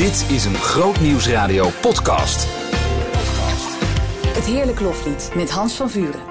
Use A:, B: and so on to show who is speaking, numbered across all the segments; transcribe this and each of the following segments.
A: Dit is een Groot Nieuwsradio podcast.
B: Het Heerlijk Loflied met Hans van Vuren.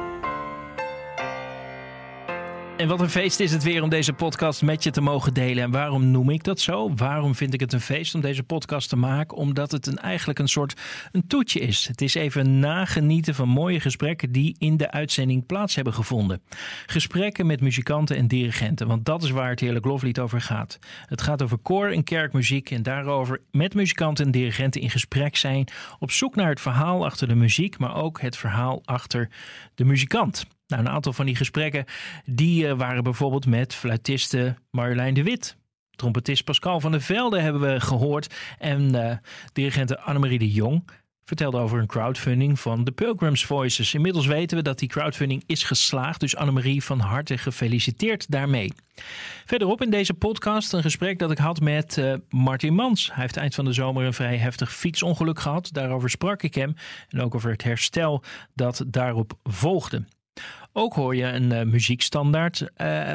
C: En wat een feest is het weer om deze podcast met je te mogen delen. En waarom noem ik dat zo? Waarom vind ik het een feest om deze podcast te maken? Omdat het een, eigenlijk een soort een toetje is. Het is even nagenieten van mooie gesprekken die in de uitzending plaats hebben gevonden. Gesprekken met muzikanten en dirigenten, want dat is waar het Heerlijk Loflied over gaat. Het gaat over koor en kerkmuziek en daarover met muzikanten en dirigenten in gesprek zijn. Op zoek naar het verhaal achter de muziek, maar ook het verhaal achter de muzikant. Nou, een aantal van die gesprekken die uh, waren bijvoorbeeld met fluitiste Marjolein de Wit. Trompetist Pascal van der Velde hebben we gehoord. En uh, dirigente Annemarie de Jong vertelde over een crowdfunding van de Pilgrims Voices. Inmiddels weten we dat die crowdfunding is geslaagd. Dus Annemarie van harte gefeliciteerd daarmee. Verderop in deze podcast een gesprek dat ik had met uh, Martin Mans. Hij heeft eind van de zomer een vrij heftig fietsongeluk gehad. Daarover sprak ik hem. En ook over het herstel dat daarop volgde. Ook hoor je een uh, muziekstandaard uh,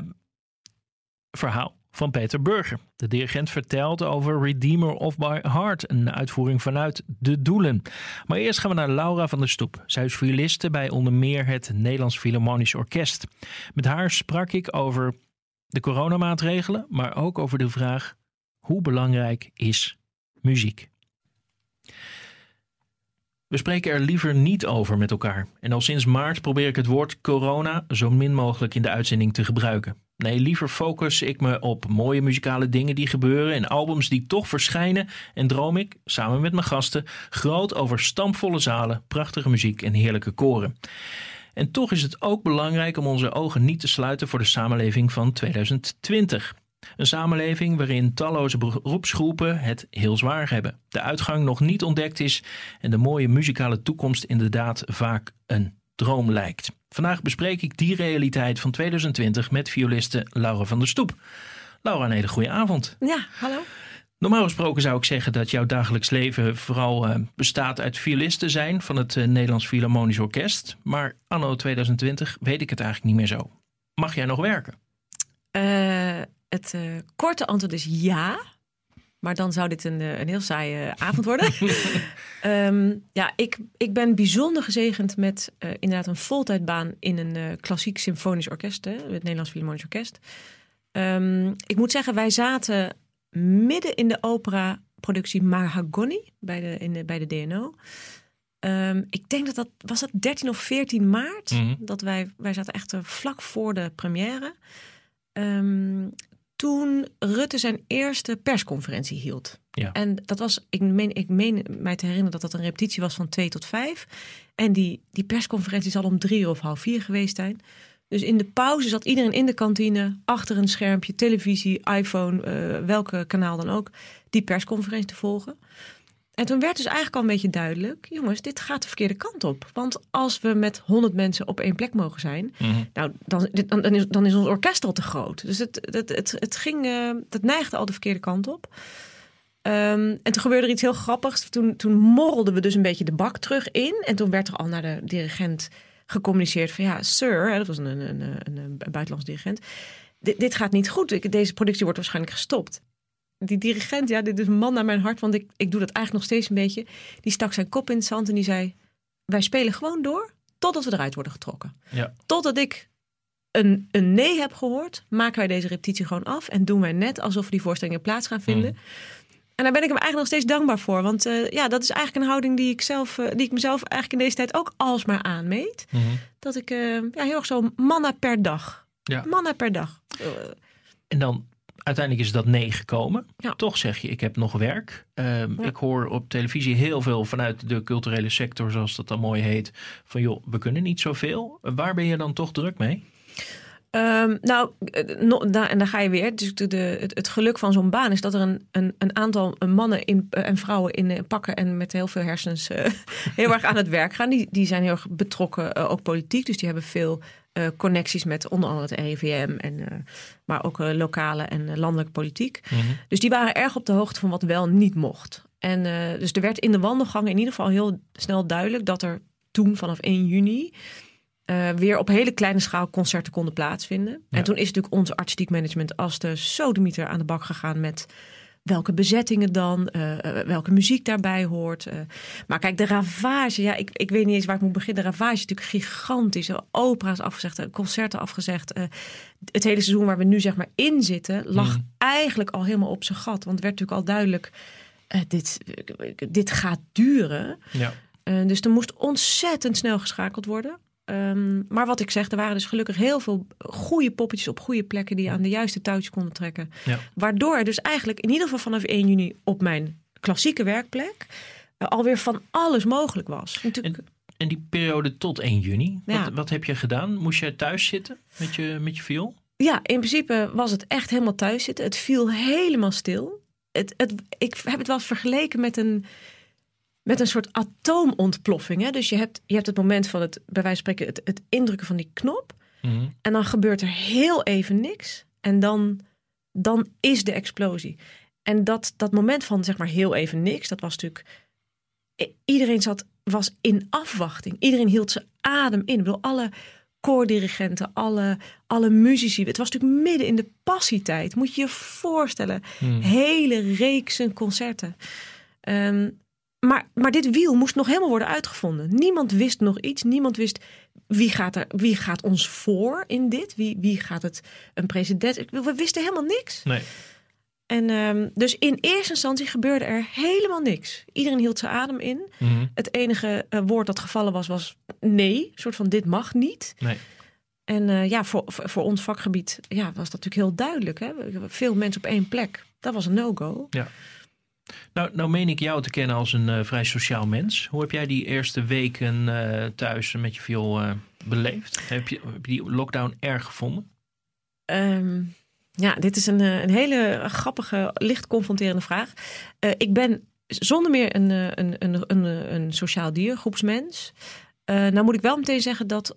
C: verhaal van Peter Burger. De dirigent vertelt over Redeemer of My Heart, een uitvoering vanuit De Doelen. Maar eerst gaan we naar Laura van der Stoep. Zij is violiste bij onder meer het Nederlands Philharmonisch Orkest. Met haar sprak ik over de coronamaatregelen, maar ook over de vraag hoe belangrijk is muziek. We spreken er liever niet over met elkaar. En al sinds maart probeer ik het woord corona zo min mogelijk in de uitzending te gebruiken. Nee, liever focus ik me op mooie muzikale dingen die gebeuren en albums die toch verschijnen. En droom ik, samen met mijn gasten, groot over stampvolle zalen, prachtige muziek en heerlijke koren. En toch is het ook belangrijk om onze ogen niet te sluiten voor de samenleving van 2020. Een samenleving waarin talloze beroepsgroepen het heel zwaar hebben. De uitgang nog niet ontdekt is en de mooie muzikale toekomst inderdaad vaak een droom lijkt. Vandaag bespreek ik die realiteit van 2020 met violiste Laura van der Stoep. Laura, een hele goede avond.
D: Ja, hallo.
C: Normaal gesproken zou ik zeggen dat jouw dagelijks leven vooral uh, bestaat uit violisten zijn van het uh, Nederlands Philharmonisch Orkest. Maar anno 2020 weet ik het eigenlijk niet meer zo. Mag jij nog werken?
D: Uh, het uh, korte antwoord is ja. Maar dan zou dit een, een heel saaie avond worden. um, ja, ik, ik ben bijzonder gezegend met uh, inderdaad een voltijdbaan in een uh, klassiek symfonisch orkest, hè, het Nederlands Philharmonisch Orkest. Um, ik moet zeggen, wij zaten midden in de opera-productie Mahagoni bij de, in de, bij de DNO. Um, ik denk dat dat was dat 13 of 14 maart. Mm -hmm. Dat wij, wij zaten echt vlak voor de première. Um, toen Rutte zijn eerste persconferentie hield.
C: Ja.
D: En dat was, ik meen, ik meen mij te herinneren dat dat een repetitie was van twee tot vijf. En die, die persconferentie zal om drie of half vier geweest zijn. Dus in de pauze zat iedereen in de kantine, achter een schermpje, televisie, iPhone, uh, welke kanaal dan ook, die persconferentie te volgen. En toen werd dus eigenlijk al een beetje duidelijk: jongens, dit gaat de verkeerde kant op. Want als we met honderd mensen op één plek mogen zijn,
C: Mhm.
D: nou, dan, dan, dan, is, dan is ons orkest al te groot. Dus het, het, het, het, ging, uh, het neigde al de verkeerde kant op. Um, en toen gebeurde er iets heel grappigs. Toen, toen morrelden we dus een beetje de bak terug in. En toen werd er al naar de dirigent gecommuniceerd van ja, sir, hè, dat was een, een, een, een, een buitenlands dirigent. Dit, dit gaat niet goed. Deze productie wordt waarschijnlijk gestopt die dirigent, ja, dit is een man naar mijn hart, want ik, ik doe dat eigenlijk nog steeds een beetje. Die stak zijn kop in het zand en die zei: Wij spelen gewoon door totdat we eruit worden getrokken.
C: Ja.
D: Totdat ik een, een nee heb gehoord, maken wij deze repetitie gewoon af en doen wij net alsof we die voorstellingen plaats gaan vinden. Mm. En daar ben ik hem eigenlijk nog steeds dankbaar voor. Want uh, ja, dat is eigenlijk een houding die ik, zelf, uh, die ik mezelf eigenlijk in deze tijd ook alsmaar aanmeet.
C: Mm -hmm.
D: Dat ik uh, ja, heel erg zo manna per dag.
C: Ja.
D: Manna per dag.
C: En dan uiteindelijk is dat nee gekomen.
D: Ja.
C: Toch zeg je, ik heb nog werk. Um, ja. Ik hoor op televisie heel veel vanuit de culturele sector, zoals dat dan mooi heet. Van joh, we kunnen niet zoveel. Waar ben je dan toch druk mee?
D: Um, nou, no, da, en daar ga je weer. Dus de, de, het, het, geluk van zo'n baan is dat er een, een, een aantal mannen in, uh, en vrouwen in uh, pakken en met heel veel hersens uh, heel erg aan het werk gaan. Die, die zijn heel erg betrokken, ook politiek. Dus die hebben veel uh, connecties met onder andere het RIVM, en, uh, maar ook uh, lokale en landelijke politiek.
C: Mm -hmm.
D: Dus die waren erg op de hoogte van wat wel niet mocht. En dus er werd in de wandelgangen in ieder geval heel snel duidelijk dat er toen vanaf 1 juni weer op hele kleine schaal concerten konden plaatsvinden.
C: Ja.
D: En toen is natuurlijk ons artistiek management als de sodemieter aan de bak gegaan met welke bezettingen dan, eh, eh, welke muziek daarbij hoort. eh. maar kijk, de ravage, ja, ik, ik weet niet eens waar ik moet beginnen. De ravage is natuurlijk gigantisch. Opera's afgezegd, concerten afgezegd. het hele seizoen waar we nu zeg maar in zitten, lag eigenlijk al helemaal op zijn gat. Want het werd natuurlijk al duidelijk, dit, dit gaat duren.
C: Ja.
D: Dus er moest ontzettend snel geschakeld worden. Ehm, maar wat ik zeg, er waren dus gelukkig heel veel goede poppetjes op goede plekken die aan de juiste touwtjes konden trekken.
C: Ja.
D: Waardoor dus eigenlijk in ieder geval vanaf 1 juni op mijn klassieke werkplek eh, alweer van alles mogelijk was. Natuurlijk,
C: En die periode tot 1 juni,
D: Ja.
C: wat, wat heb je gedaan? Moest je thuis zitten met je, met je viool?
D: Ja, in principe was het echt helemaal thuis zitten. Het viel helemaal stil. Het, het, ik heb het wel eens vergeleken met een, met een soort atoomontploffing. Hè? Dus je hebt, je hebt het moment van het, bij wijze van spreken, het, het indrukken van die knop.
C: Mhm.
D: En dan gebeurt er heel even niks. En dan, dan is de explosie. En dat, dat moment van zeg maar heel even niks, dat was natuurlijk. Iedereen zat, was in afwachting. Iedereen hield zijn adem in. Ik bedoel, alle koordirigenten, alle, alle muzici. Het was natuurlijk midden in de passietijd. Moet je je voorstellen.
C: Hmm.
D: Hele reeksen concerten. Ehm, maar, maar dit wiel moest nog helemaal worden uitgevonden. Niemand wist nog iets. Niemand wist wie gaat, er, wie gaat ons voor in dit. Wie, wie gaat het een president. We wisten helemaal niks.
C: Nee.
D: En ehm, dus in eerste instantie gebeurde er helemaal niks. Iedereen hield zijn adem in.
C: Mhm.
D: Het enige eh, woord dat gevallen was, was nee. Een soort van dit mag niet.
C: Nee.
D: En eh, ja, voor, voor ons vakgebied ja, was dat natuurlijk heel duidelijk. Hè? Veel mensen op één plek. Dat was een no-go.
C: Nou, nou meen ik jou te kennen als een eh, vrij sociaal mens. Hoe heb jij die eerste weken eh, thuis met je viool eh, beleefd? Heb je, die lockdown erg gevonden?
D: Ehm, ja, dit is een, een hele grappige, licht confronterende vraag. Ik ben zonder meer een, een, een, een, een sociaal dier, groepsmens. Eh, nou moet ik wel meteen zeggen dat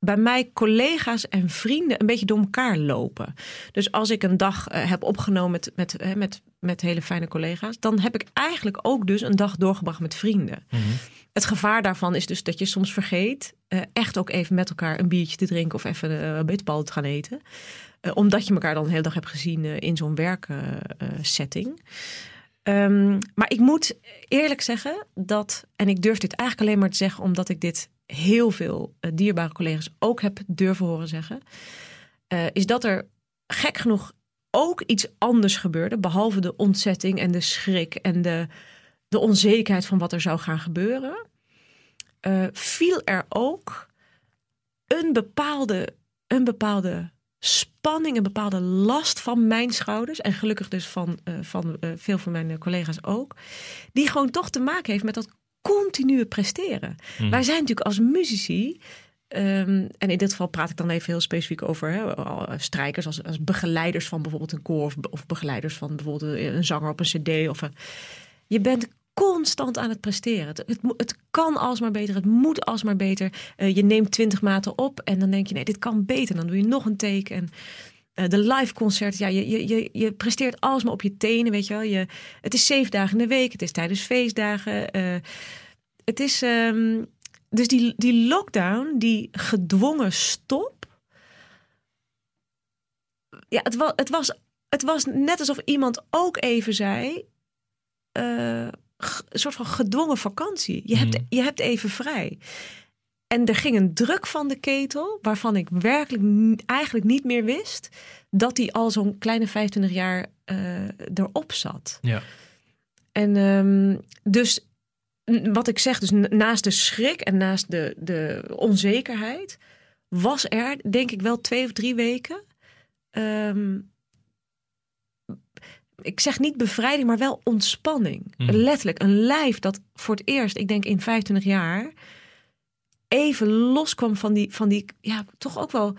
D: bij mij collega's en vrienden een beetje door elkaar lopen. Dus als ik een dag eh, heb opgenomen met, met, met, met hele fijne collega's, dan heb ik eigenlijk ook dus een dag doorgebracht met vrienden. Het gevaar daarvan is dus dat je soms vergeet eh, echt ook even met elkaar een biertje te drinken of even eh, een bitterbal te gaan eten. Omdat je elkaar dan de hele dag hebt gezien in zo'n werksetting. Ehm, maar ik moet eerlijk zeggen dat, en ik durf dit eigenlijk alleen maar te zeggen omdat ik dit heel veel eh, dierbare collega's ook heb durven horen zeggen, eh, is dat er gek genoeg ook iets anders gebeurde, behalve de ontzetting en de schrik en de, de onzekerheid van wat er zou gaan gebeuren, eh, viel er ook een bepaalde, een bepaalde spanning, een bepaalde last van mijn schouders. En gelukkig dus van, van veel van mijn collega's ook. Die gewoon toch te maken heeft met dat continue presteren. Wij zijn natuurlijk als muzici. ehm, en in dit geval praat ik dan even heel specifiek over hè, strijkers als, als begeleiders van bijvoorbeeld een koor of, of begeleiders van bijvoorbeeld een zanger op een CD. Of een, je bent constant aan het presteren. Het, het, het kan alsmaar beter, het moet alsmaar beter. Eh, je neemt twintig maten op en dan denk je, nee, dit kan beter. Dan doe je nog een take en de live concert, ja, je, je, je, je presteert alsmaar op je tenen, weet je wel. Je, het is zeven dagen in de week, het is tijdens feestdagen. eh, het is, ehm, dus die, die lockdown, die gedwongen stop. Ja, het was, het was, het was net alsof iemand ook even zei, eh, een soort van gedwongen vakantie. Je, hebt,
C: Mhm.
D: je hebt even vrij. En er ging een druk van de ketel, waarvan ik werkelijk eigenlijk niet meer wist dat die al zo'n kleine 25 jaar eh, erop zat.
C: Ja.
D: En ehm, dus wat ik zeg, dus naast de schrik en naast de, de onzekerheid, was er denk ik wel twee of drie weken. ehm, ik zeg niet bevrijding, maar wel ontspanning.
C: Mhm.
D: Letterlijk een lijf dat voor het eerst, ik denk in 25 jaar, even loskwam van die, van die ja, toch ook wel.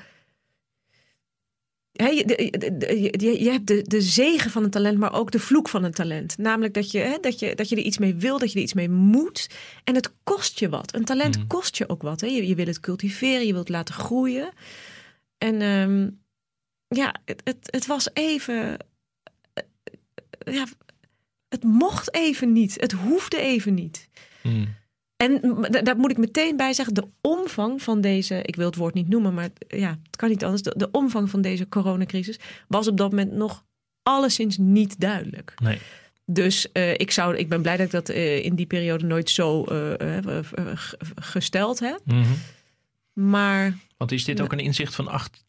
D: Hè, je, de- de- de- je, je hebt de, de zegen van een talent, maar ook de vloek van een talent. Namelijk dat je, dat, je, dat je er iets mee wil, dat je er iets mee moet. En het kost je wat. Een talent
C: Mhm.
D: kost je ook wat. Je, je wil het cultiveren, je wilt het laten groeien. En ehm, ja, het, het, het was even. eh, Ja, het mocht even niet. Het hoefde even niet.
C: Mhm.
D: En daar moet ik meteen bij zeggen, de omvang van deze, ik wil het woord niet noemen, maar ja, het kan niet anders. De, de omvang van deze coronacrisis was op dat moment nog alleszins niet duidelijk.
C: Nee.
D: Dus uh, ik, zou, ik ben blij dat ik dat uh, in die periode nooit zo uh, gesteld heb.
C: Mm -hmm.
D: Maar.
C: Want is dit ook een inzicht van acht.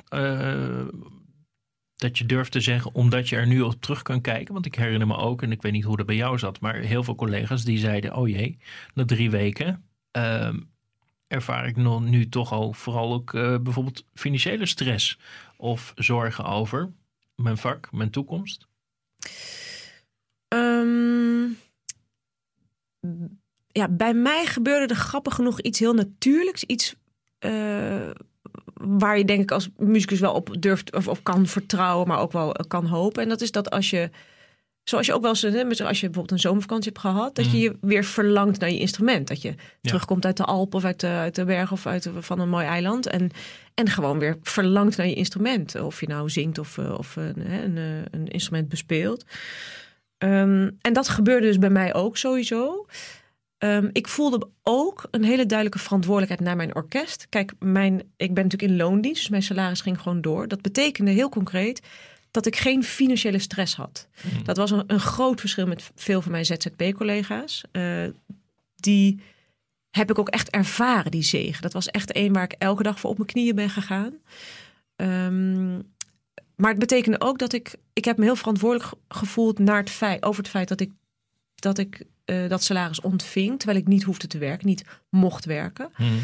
C: Dat je durft te zeggen, omdat je er nu op terug kan kijken. Want ik herinner me ook, en ik weet niet hoe dat bij jou zat, maar heel veel collega's die zeiden: Oh jee, na drie weken ehm, ervaar ik nog nu toch al vooral ook bijvoorbeeld financiële stress of zorgen over mijn vak, mijn toekomst.
D: Um, ja, bij mij gebeurde er grappig genoeg iets heel natuurlijks. Iets uh, waar je denk ik als muzikus wel op durft of op kan vertrouwen, maar ook wel kan hopen. En dat is dat als je, zoals je ook wel eens, als je bijvoorbeeld een zomervakantie hebt gehad, dat je je weer verlangt naar je instrument. Dat je ja. terugkomt uit de Alpen of uit de, uit de berg of uit van een mooi eiland. En, en gewoon weer verlangt naar je instrument. Of je nou zingt of, of een, een, een instrument bespeelt. Um, en dat gebeurde dus bij mij ook sowieso. Um, ik voelde ook een hele duidelijke verantwoordelijkheid naar mijn orkest. Kijk, mijn, ik ben natuurlijk in loondienst, dus mijn salaris ging gewoon door. Dat betekende heel concreet dat ik geen financiële stress had. Mm. Dat was een, een, groot verschil met veel van mijn ZZP-collega's. Uh, die heb ik ook echt ervaren, die zegen. Dat was echt een waar ik elke dag voor op mijn knieën ben gegaan. Um, maar het betekende ook dat ik, ik heb me heel verantwoordelijk gevoeld naar het feit, over het feit dat ik dat, ik, uh, dat salaris ontving, terwijl ik niet hoefde te werken, niet mocht werken.
C: Hmm.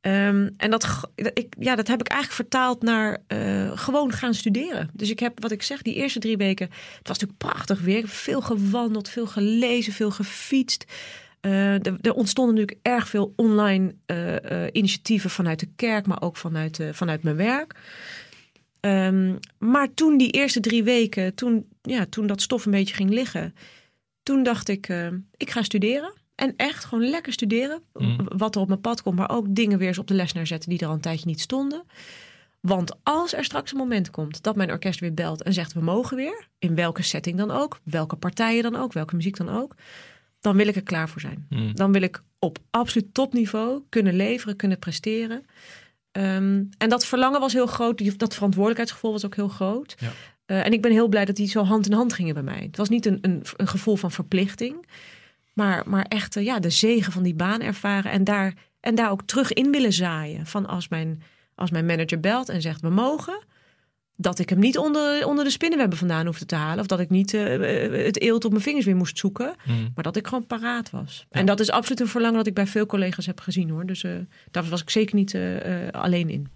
D: Um, en dat, ik, ja, dat heb ik eigenlijk vertaald naar uh, gewoon gaan studeren. Dus ik heb, wat ik zeg, die eerste drie weken, het was natuurlijk prachtig weer. Ik heb veel gewandeld, veel gelezen, veel gefietst. Uh, er, er, ontstonden natuurlijk erg veel online initiatieven vanuit de kerk, maar ook vanuit, vanuit mijn werk. Um, maar toen die eerste drie weken, toen, ja, toen dat stof een beetje ging liggen, toen dacht ik, uh, ik ga studeren. En echt gewoon lekker studeren.
C: Mm.
D: Wat er op mijn pad komt, maar ook dingen weer eens op de les neerzetten die er al een tijdje niet stonden. Want als er straks een moment komt dat mijn orkest weer belt en zegt we mogen weer, in welke setting dan ook, welke partijen dan ook, welke muziek dan ook, dan wil ik er klaar voor zijn.
C: Mm.
D: Dan wil ik op absoluut topniveau kunnen leveren, kunnen presteren. Um, en dat verlangen was heel groot. Dat verantwoordelijkheidsgevoel was ook heel groot.
C: Ja.
D: Uh, en ik ben heel blij dat die zo hand in hand gingen bij mij. Het was niet een, een, een gevoel van verplichting. Maar, maar echt uh, ja, de zegen van die baan ervaren. En daar, en daar ook terug in willen zaaien. Van als mijn, als mijn manager belt en zegt we mogen dat ik hem niet onder, onder de spinnenwebben vandaan hoefde te halen. Of dat ik niet uh, het eelt op mijn vingers weer moest zoeken.
C: Mm.
D: Maar dat ik gewoon paraat was. Ja. En dat is absoluut een verlangen dat ik bij veel collega's heb gezien hoor. Dus daar was ik zeker niet alleen in.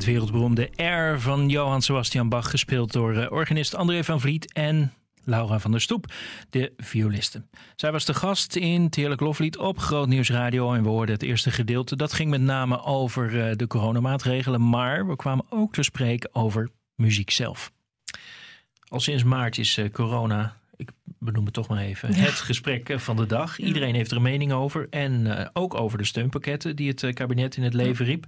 C: Het wereldberoemde Air van Johann Sebastian Bach, gespeeld door uh, organist André van Vliet en Laura van der Stoep, de violiste. Zij was de gast in Teerlijk Loflied op Groot Nieuws Radio en we hoorden het eerste gedeelte. Dat ging met name over uh, de coronamaatregelen, maar we kwamen ook te spreken over muziek zelf. Al sinds maart is uh, corona ik benoem het toch maar even, ja. het gesprek van de dag. Iedereen heeft er een mening over. En uh, ook over de steunpakketten die het kabinet in het leven riep.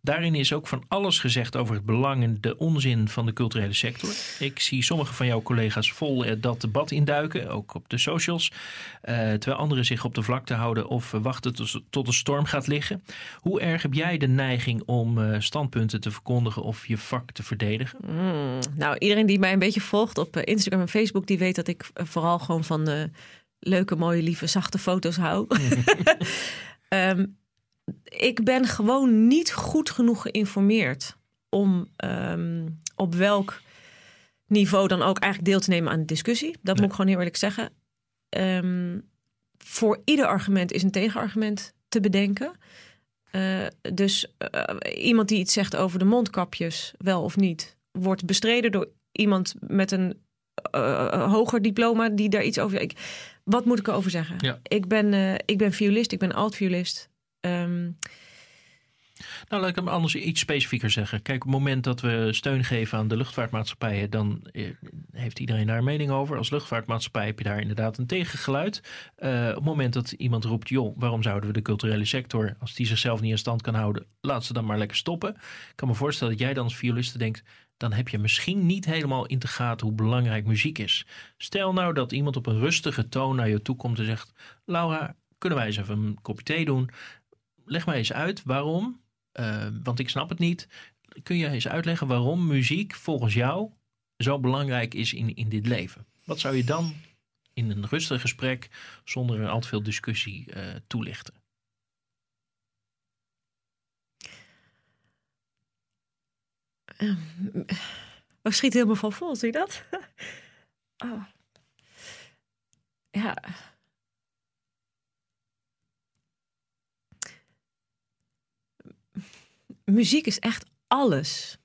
C: Daarin is ook van alles gezegd over het belang en de onzin van de culturele sector. Ik zie sommige van jouw collega's vol dat debat induiken, ook op de socials. Uh, terwijl anderen zich op de vlakte houden of wachten tot, de storm gaat liggen. Hoe erg heb jij de neiging om uh, standpunten te verkondigen of je vak te verdedigen?
D: Mm, nou, iedereen die mij een beetje volgt op Instagram en Facebook, die weet dat ik vooral gewoon van uh, leuke, mooie, lieve, zachte foto's hou. um, ik ben gewoon niet goed genoeg geïnformeerd om um, op welk niveau dan ook eigenlijk deel te nemen aan de discussie. Dat nee. moet ik gewoon heel eerlijk zeggen. Um, voor ieder argument is een tegenargument te bedenken. Uh, dus uh, iemand die iets zegt over de mondkapjes, wel of niet, wordt bestreden door iemand met een uh, hoger diploma die daar iets over. Ik, wat moet ik erover zeggen?
C: Ja.
D: Ik, ben, ik ben violist, ik ben alt-violist. Um...
C: Nou, laat ik hem anders iets specifieker zeggen. Kijk, op het moment dat we steun geven aan de luchtvaartmaatschappijen, dan heeft iedereen daar een mening over. Als luchtvaartmaatschappij heb je daar inderdaad een tegengeluid. Uh, op het moment dat iemand roept, joh, waarom zouden we de culturele sector, als die zichzelf niet in stand kan houden, laat ze dan maar lekker stoppen. Ik kan me voorstellen dat jij dan als violiste denkt, dan heb je misschien niet helemaal in te gaten hoe belangrijk muziek is. Stel nou dat iemand op een rustige toon naar je toe komt en zegt, Laura, kunnen wij eens even een kopje thee doen? Leg mij eens uit waarom, uh, want ik snap het niet. Kun je eens uitleggen waarom muziek volgens jou zo belangrijk is in, in dit leven? Wat zou je dan in een rustig gesprek, zonder al te veel discussie, uh, toelichten?
D: Um, schiet helemaal van vol, zie je dat? oh. Ja. Muziek is echt alles.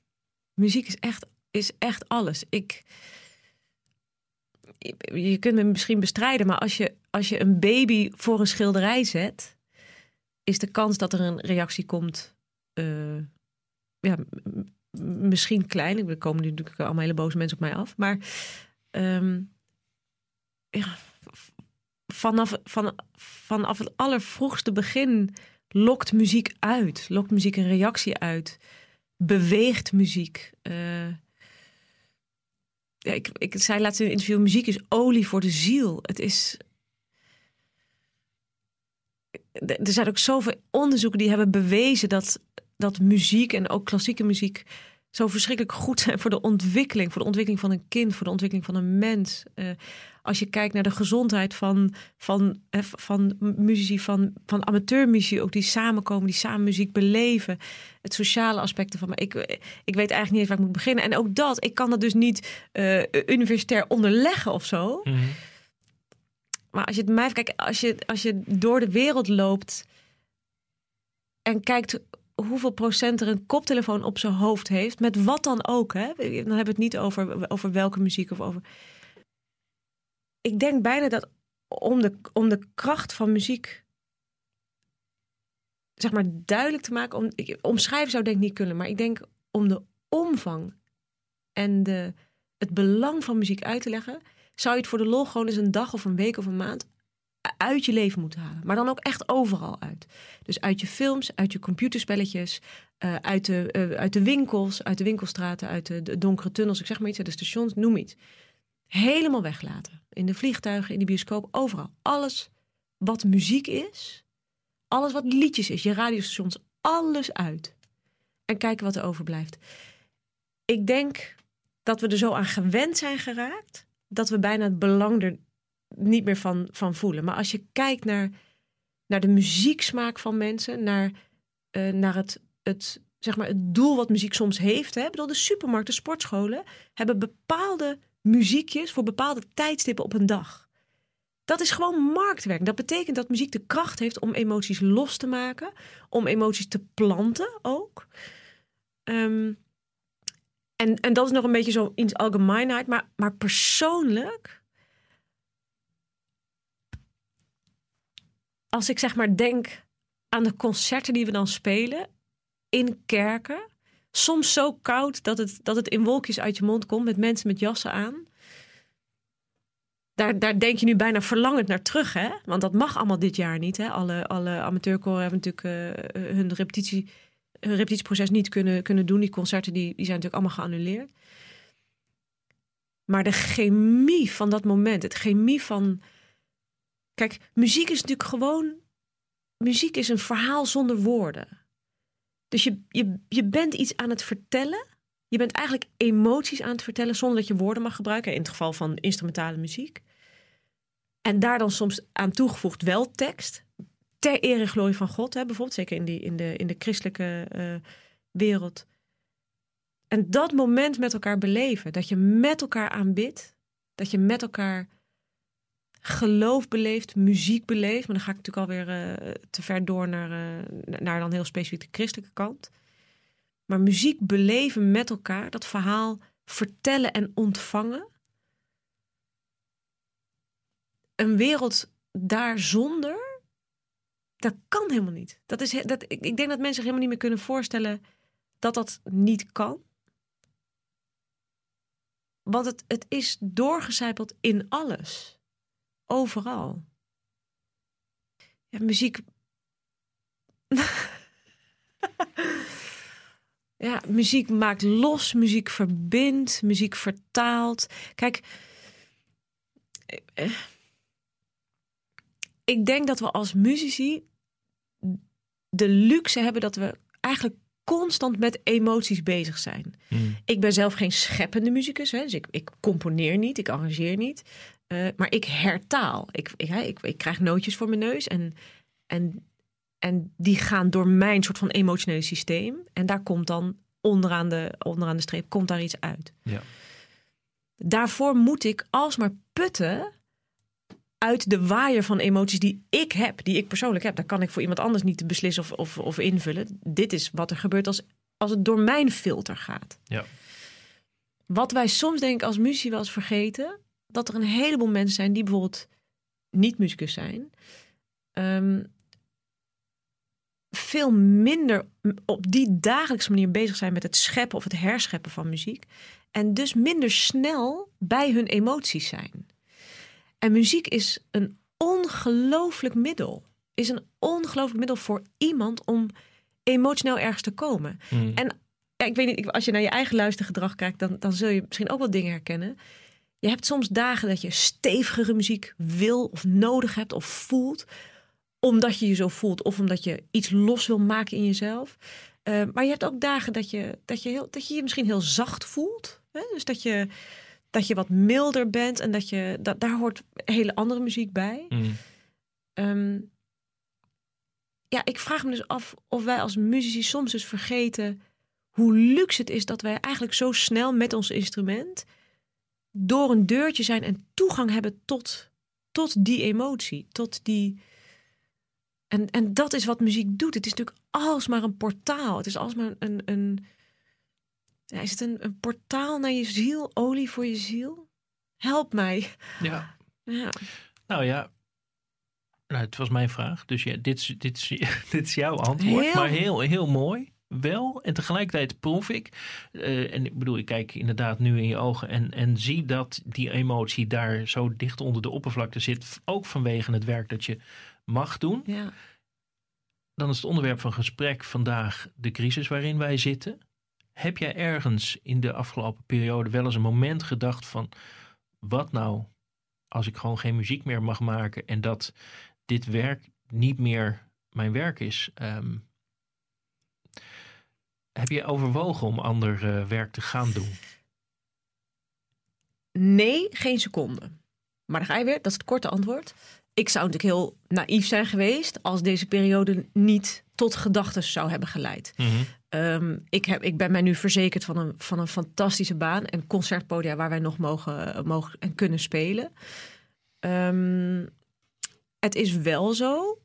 D: Muziek is echt, is echt alles. Ik, je kunt me misschien bestrijden, maar als je, als je een baby voor een schilderij zet, is de kans dat er een reactie komt, uh, ja, misschien klein. Er komen nu natuurlijk allemaal hele boze mensen op mij af, maar um, ja, vanaf, van, vanaf het allervroegste begin lokt muziek uit, lokt muziek een reactie uit, beweegt muziek. Uh, ja, ik, ik zei laatst in een interview: muziek is olie voor de ziel. Het is. Er zijn ook zoveel onderzoeken die hebben bewezen dat, dat muziek en ook klassieke muziek zo verschrikkelijk goed zijn voor de ontwikkeling. Voor de ontwikkeling van een kind, voor de ontwikkeling van een mens. Uh, als je kijkt naar de gezondheid van, van, van muzici, van, van amateurmuziek, ook die samenkomen, die samen muziek beleven. Het sociale aspecten van. Maar ik, ik weet eigenlijk niet eens waar ik moet beginnen. En ook dat, ik kan dat dus niet uh, universitair onderleggen of zo.
C: Mm -hmm.
D: Maar als je het mij kijk, als je, als je door de wereld loopt en kijkt hoeveel procent er een koptelefoon op zijn hoofd heeft, met wat dan ook. Hè? Dan hebben we het niet over, over welke muziek of over. Ik denk bijna dat om de, om de kracht van muziek zeg maar duidelijk te maken, om, ik, omschrijven zou denk ik niet kunnen, maar ik denk om de omvang en de, het belang van muziek uit te leggen, zou je het voor de lol gewoon eens een dag of een week of een maand uit je leven moeten halen. Maar dan ook echt overal uit. Dus uit je films, uit je computerspelletjes, uh, uit, de, uh, uit de winkels, uit de winkelstraten, uit de, de, donkere tunnels, ik zeg maar iets, uit de stations, noem iets. Helemaal weglaten. In de vliegtuigen, in de bioscoop, overal. Alles wat muziek is, alles wat liedjes is, je radiostations, alles uit. En kijken wat er overblijft. Ik denk dat we er zo aan gewend zijn geraakt, dat we bijna het belang er niet meer van, van voelen. Maar als je kijkt naar, naar de muzieksmaak van mensen, naar, uh, naar het, het, zeg maar het doel wat muziek soms heeft. Hè? bedoel, de supermarkten, sportscholen hebben bepaalde muziekjes voor bepaalde tijdstippen op een dag. Dat is gewoon marktwerk. Dat betekent dat muziek de kracht heeft om emoties los te maken, om emoties te planten ook. Ehm, en, en dat is nog een beetje zo iets algemeenheid. Maar, maar persoonlijk... Als ik zeg maar denk aan de concerten die we dan spelen in kerken. Soms zo koud dat het, dat het in wolkjes uit je mond komt met mensen met jassen aan. Daar, daar denk je nu bijna verlangend naar terug, hè? Want dat mag allemaal dit jaar niet. Hè? Alle, alle amateurkoren hebben natuurlijk uh, hun, repetitie, hun repetitieproces niet kunnen, kunnen doen. Die concerten die, die zijn natuurlijk allemaal geannuleerd. Maar de chemie van dat moment, het chemie van. Kijk, muziek is natuurlijk gewoon. Muziek is een verhaal zonder woorden. Dus je, je, je bent iets aan het vertellen. Je bent eigenlijk emoties aan het vertellen zonder dat je woorden mag gebruiken. In het geval van instrumentale muziek. En daar dan soms aan toegevoegd wel tekst. Ter ere en glorie van God, hè, bijvoorbeeld. Zeker in, die, in, de, in de christelijke uh, wereld. En dat moment met elkaar beleven. Dat je met elkaar aanbidt. Dat je met elkaar geloof beleeft, muziek beleeft. Maar dan ga ik natuurlijk alweer uh, te ver door naar, uh, naar dan heel specifiek de christelijke kant. Maar muziek beleven met elkaar, dat verhaal vertellen en ontvangen. Een wereld daar zonder, dat kan helemaal niet. Dat is, dat, ik, ik denk dat mensen zich helemaal niet meer kunnen voorstellen dat dat niet kan. Want het, het is doorgecijpeld in alles. Overal. Ja, muziek. ja, muziek maakt los, muziek verbindt, muziek vertaalt. Kijk, eh, ik denk dat we als muzici de luxe hebben dat we eigenlijk constant met emoties bezig zijn. Hmm. Ik ben zelf geen scheppende muzikus, hè, dus ik, ik componeer niet, ik arrangeer niet. Uh, maar ik hertaal. Ik, ik, ik, ik, krijg nootjes voor mijn neus en, en, en die gaan door mijn soort van emotionele systeem. En daar komt dan onderaan de, onderaan de streep komt daar iets uit.
C: Ja.
D: Daarvoor moet ik alsmaar putten uit de waaier van emoties die ik heb, die ik persoonlijk heb. Daar kan ik voor iemand anders niet beslissen of, of, of invullen. Dit is wat er gebeurt als, als het door mijn filter gaat.
C: Ja.
D: Wat wij soms denk ik als muziek wel eens vergeten, dat er een heleboel mensen zijn die bijvoorbeeld niet muzikus zijn. Um, veel minder op die dagelijkse manier bezig zijn met het scheppen of het herscheppen van muziek. En dus minder snel bij hun emoties zijn. En muziek is een ongelooflijk middel. Is een ongelooflijk middel voor iemand om emotioneel ergens te komen.
C: Hmm.
D: En ja, ik weet niet, als je naar je eigen luistergedrag kijkt, dan, dan zul je misschien ook wel dingen herkennen. Je hebt soms dagen dat je stevigere muziek wil of nodig hebt of voelt. Omdat je je zo voelt of omdat je iets los wil maken in jezelf. Uh, maar je hebt ook dagen dat je, dat je, heel, dat je je misschien heel zacht voelt. Hè? Dus dat je, dat je wat milder bent en dat je, dat, daar hoort hele andere muziek bij.
C: Mm.
D: Um, ja, ik vraag me dus af of wij als muzici soms dus vergeten hoe luxe het is dat wij eigenlijk zo snel met ons instrument door een deurtje zijn en toegang hebben tot, tot die emotie, tot die. En, en dat is wat muziek doet. Het is natuurlijk alsmaar een portaal. Het is alsmaar een. een ja, is het een, een portaal naar je ziel, olie voor je ziel? Help mij.
C: Ja.
D: Ja.
C: Nou ja, nou, het was mijn vraag. Dus ja, dit, is, dit, is, dit is jouw antwoord.
D: Heel-
C: Maar heel, heel mooi. Wel. En tegelijkertijd proef ik. eh, en ik bedoel, ik kijk inderdaad nu in je ogen. En, en zie dat die emotie daar zo dicht onder de oppervlakte zit. Ook vanwege het werk dat je mag doen.
D: Ja.
C: Dan is het onderwerp van gesprek vandaag de crisis waarin wij zitten. Heb jij ergens in de afgelopen periode wel eens een moment gedacht van... wat nou als ik gewoon geen muziek meer mag maken... en dat dit werk niet meer mijn werk is? Ehm, heb je overwogen om ander eh, werk te gaan doen?
D: Nee, geen seconde. Maar dan ga je weer, dat is het korte antwoord. Ik zou natuurlijk heel naïef zijn geweest als deze periode niet tot gedachten zou hebben geleid. Ehm, ik, heb, ik ben mij nu verzekerd van een, van een fantastische baan en concertpodia waar wij nog mogen, mogen en kunnen spelen. Ehm, het is wel zo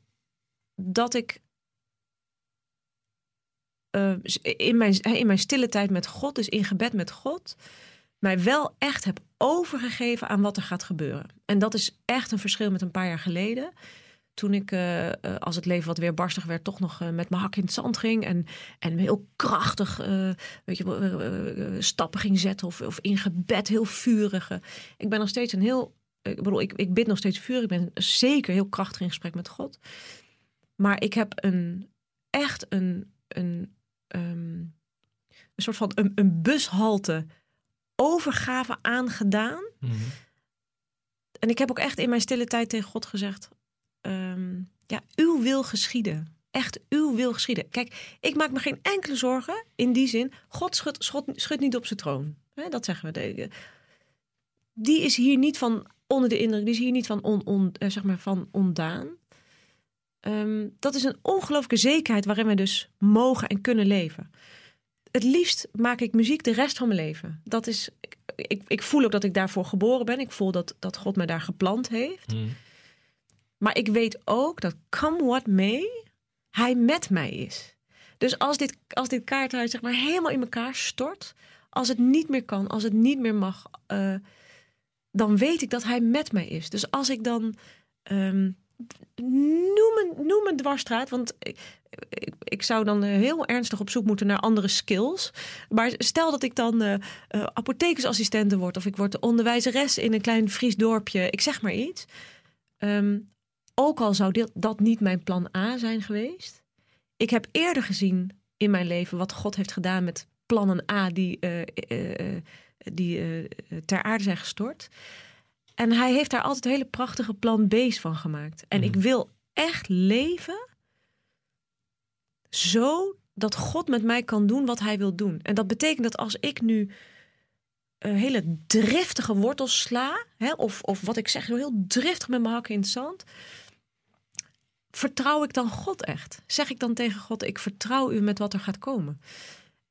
D: dat ik eh, in, mijn, in mijn stille tijd met God, dus in gebed met God, mij wel echt heb overgegeven aan wat er gaat gebeuren. En dat is echt een verschil met een paar jaar geleden. Toen ik, eh, eh, als het leven wat weer barstig werd, toch nog met mijn hak in het zand ging. En, en heel krachtig weet je, stappen ging zetten. Of, of in gebed heel vurige. Ik ben nog steeds een heel. Ik bedoel, ik, ik bid nog steeds vurig. Ik ben zeker heel krachtig in gesprek met God. Maar ik heb een, echt een, een, ehm, een soort van een, een bushalte overgave aangedaan.
C: Mhm.
D: En ik heb ook echt in mijn stille tijd tegen God gezegd: ehm, Ja, uw wil geschieden. Echt uw wil geschieden. Kijk, ik maak me geen enkele zorgen in die zin. God schudt, schudt, niet op zijn troon. dat zeggen we. Die is hier niet van onder de indruk. Die is hier niet van, on, on, eh, zeg maar van ondaan. Ehm, dat is een ongelooflijke zekerheid waarin we dus mogen en kunnen leven. Het liefst maak ik muziek de rest van mijn leven. Dat is, ik, ik voel ook dat ik daarvoor geboren ben. Ik voel dat, dat God mij daar geplant heeft.
C: Mhm.
D: Maar ik weet ook dat come what may, hij met mij is. Dus als dit, als dit kaarthuis zeg maar helemaal in elkaar stort, als het niet meer kan, als het niet meer mag, uh, dan weet ik dat hij met mij is. Dus als ik dan um, noem een, noem dwarsstraat, want ik, ik, zou dan eh, heel ernstig op zoek moeten naar andere skills. Maar stel dat ik dan uh, apothekersassistente word of ik word de onderwijzeres in een klein Fries dorpje, ik zeg maar iets. Um, ook al zou dat niet mijn plan A zijn geweest. Ik heb eerder gezien in mijn leven wat God heeft gedaan met plannen A die, die ter aarde zijn gestort. En hij heeft daar altijd hele prachtige plan B's van gemaakt. En ik mhm. wil echt leven zo dat God met mij kan doen wat hij wil doen. En dat betekent dat als ik nu uh, hele driftige wortels sla, hè, of, of wat ik zeg, heel driftig met mijn hakken in het zand, vertrouw ik dan God echt? Zeg ik dan tegen God, ik vertrouw u met wat er gaat komen?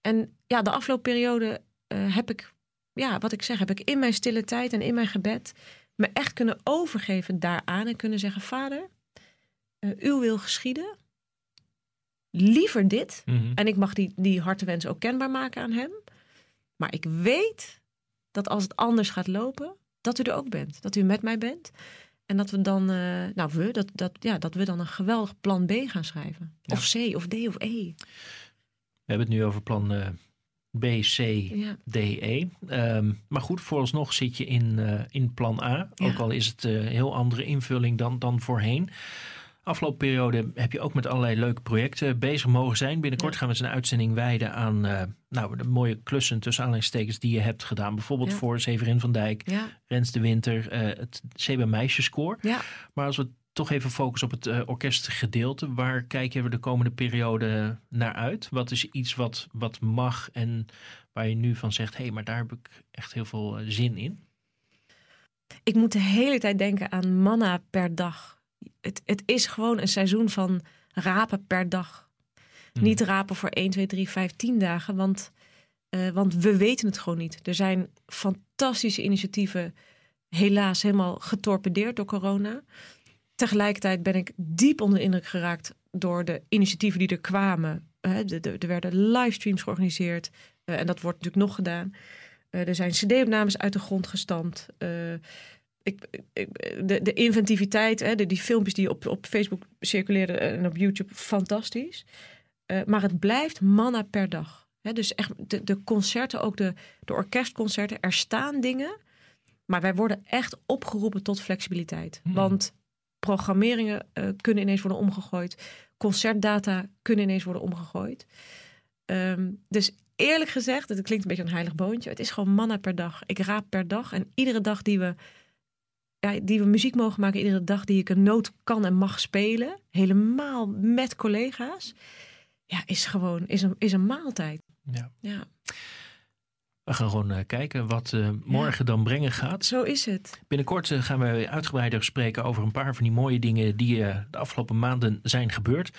D: En ja, de afgelopen periode uh, heb ik, ja, wat ik zeg, heb ik in mijn stille tijd en in mijn gebed me echt kunnen overgeven daaraan en kunnen zeggen: Vader, uh, uw wil geschieden. Liever dit.
C: Mhm.
D: En ik mag die, die hartewens ook kenbaar maken aan hem. Maar ik weet dat als het anders gaat lopen, dat u er ook bent. Dat u met mij bent. En dat we dan, uh, nou we, dat, dat, ja, dat we dan een geweldig plan B gaan schrijven. Of C, of D, of E.
C: We hebben het nu over plan uh, B, C,
D: Ja.
C: D, E. Ehm, maar goed, vooralsnog zit je in, eh, in plan A.
D: Ja.
C: Ook al is het een heel andere invulling dan, dan voorheen. Afgelopen periode heb je ook met allerlei leuke projecten bezig mogen zijn. Binnenkort
D: Ja.
C: gaan we eens een uitzending wijden aan eh, nou, de mooie klussen tussen aanleidingstekens die je hebt gedaan. Bijvoorbeeld voor Severin van Dijk, Rens de Winter, eh, het CB Meisjeskoor.
D: ja.
C: Maar als we toch even focussen op het eh, orkestgedeelte. Waar kijk je de komende periode naar uit? Wat is iets wat, wat mag en waar je nu van zegt... hé, hey, maar daar heb ik echt heel veel eh, zin in?
D: Ik moet de hele tijd denken aan manna per dag. Het, het is gewoon een seizoen van rapen per dag.
C: Hmm.
D: Niet rapen voor 1, 2, 3, 5, 10 dagen. Want, eh, want we weten het gewoon niet. Er zijn fantastische initiatieven helaas helemaal getorpedeerd door corona. Tegelijkertijd ben ik diep onder de indruk geraakt door de initiatieven die er kwamen. Eh, Er werden livestreams georganiseerd. eh, en dat wordt natuurlijk nog gedaan. Eh, er zijn cd-opnames uit de grond gestampt. Ik, ik- de, de inventiviteit, hè, de, die filmpjes die op, op Facebook circuleerden en op YouTube, fantastisch. Maar het blijft manna per dag. Hè, dus echt de, de concerten, ook de, de orkestconcerten, er staan dingen. Maar wij worden echt opgeroepen tot flexibiliteit.
C: Hmm.
D: Want programmeringen eh, kunnen ineens worden omgegooid. Concertdata kunnen ineens worden omgegooid. Ehm, dus eerlijk gezegd, het klinkt een beetje een heilig boontje. Het is gewoon manna per dag. Ik raap per dag. En iedere dag die we, ja, die we muziek mogen maken, iedere dag die ik een noot kan en mag spelen, helemaal met collega's, ja, is gewoon is een, is een maaltijd.
C: Ja.
D: Ja,
C: We gaan gewoon eh, kijken wat eh, morgen dan brengen gaat.
D: zo is het.
C: Binnenkort eh, gaan we uitgebreider spreken over een paar van die mooie dingen die de afgelopen maanden zijn gebeurd.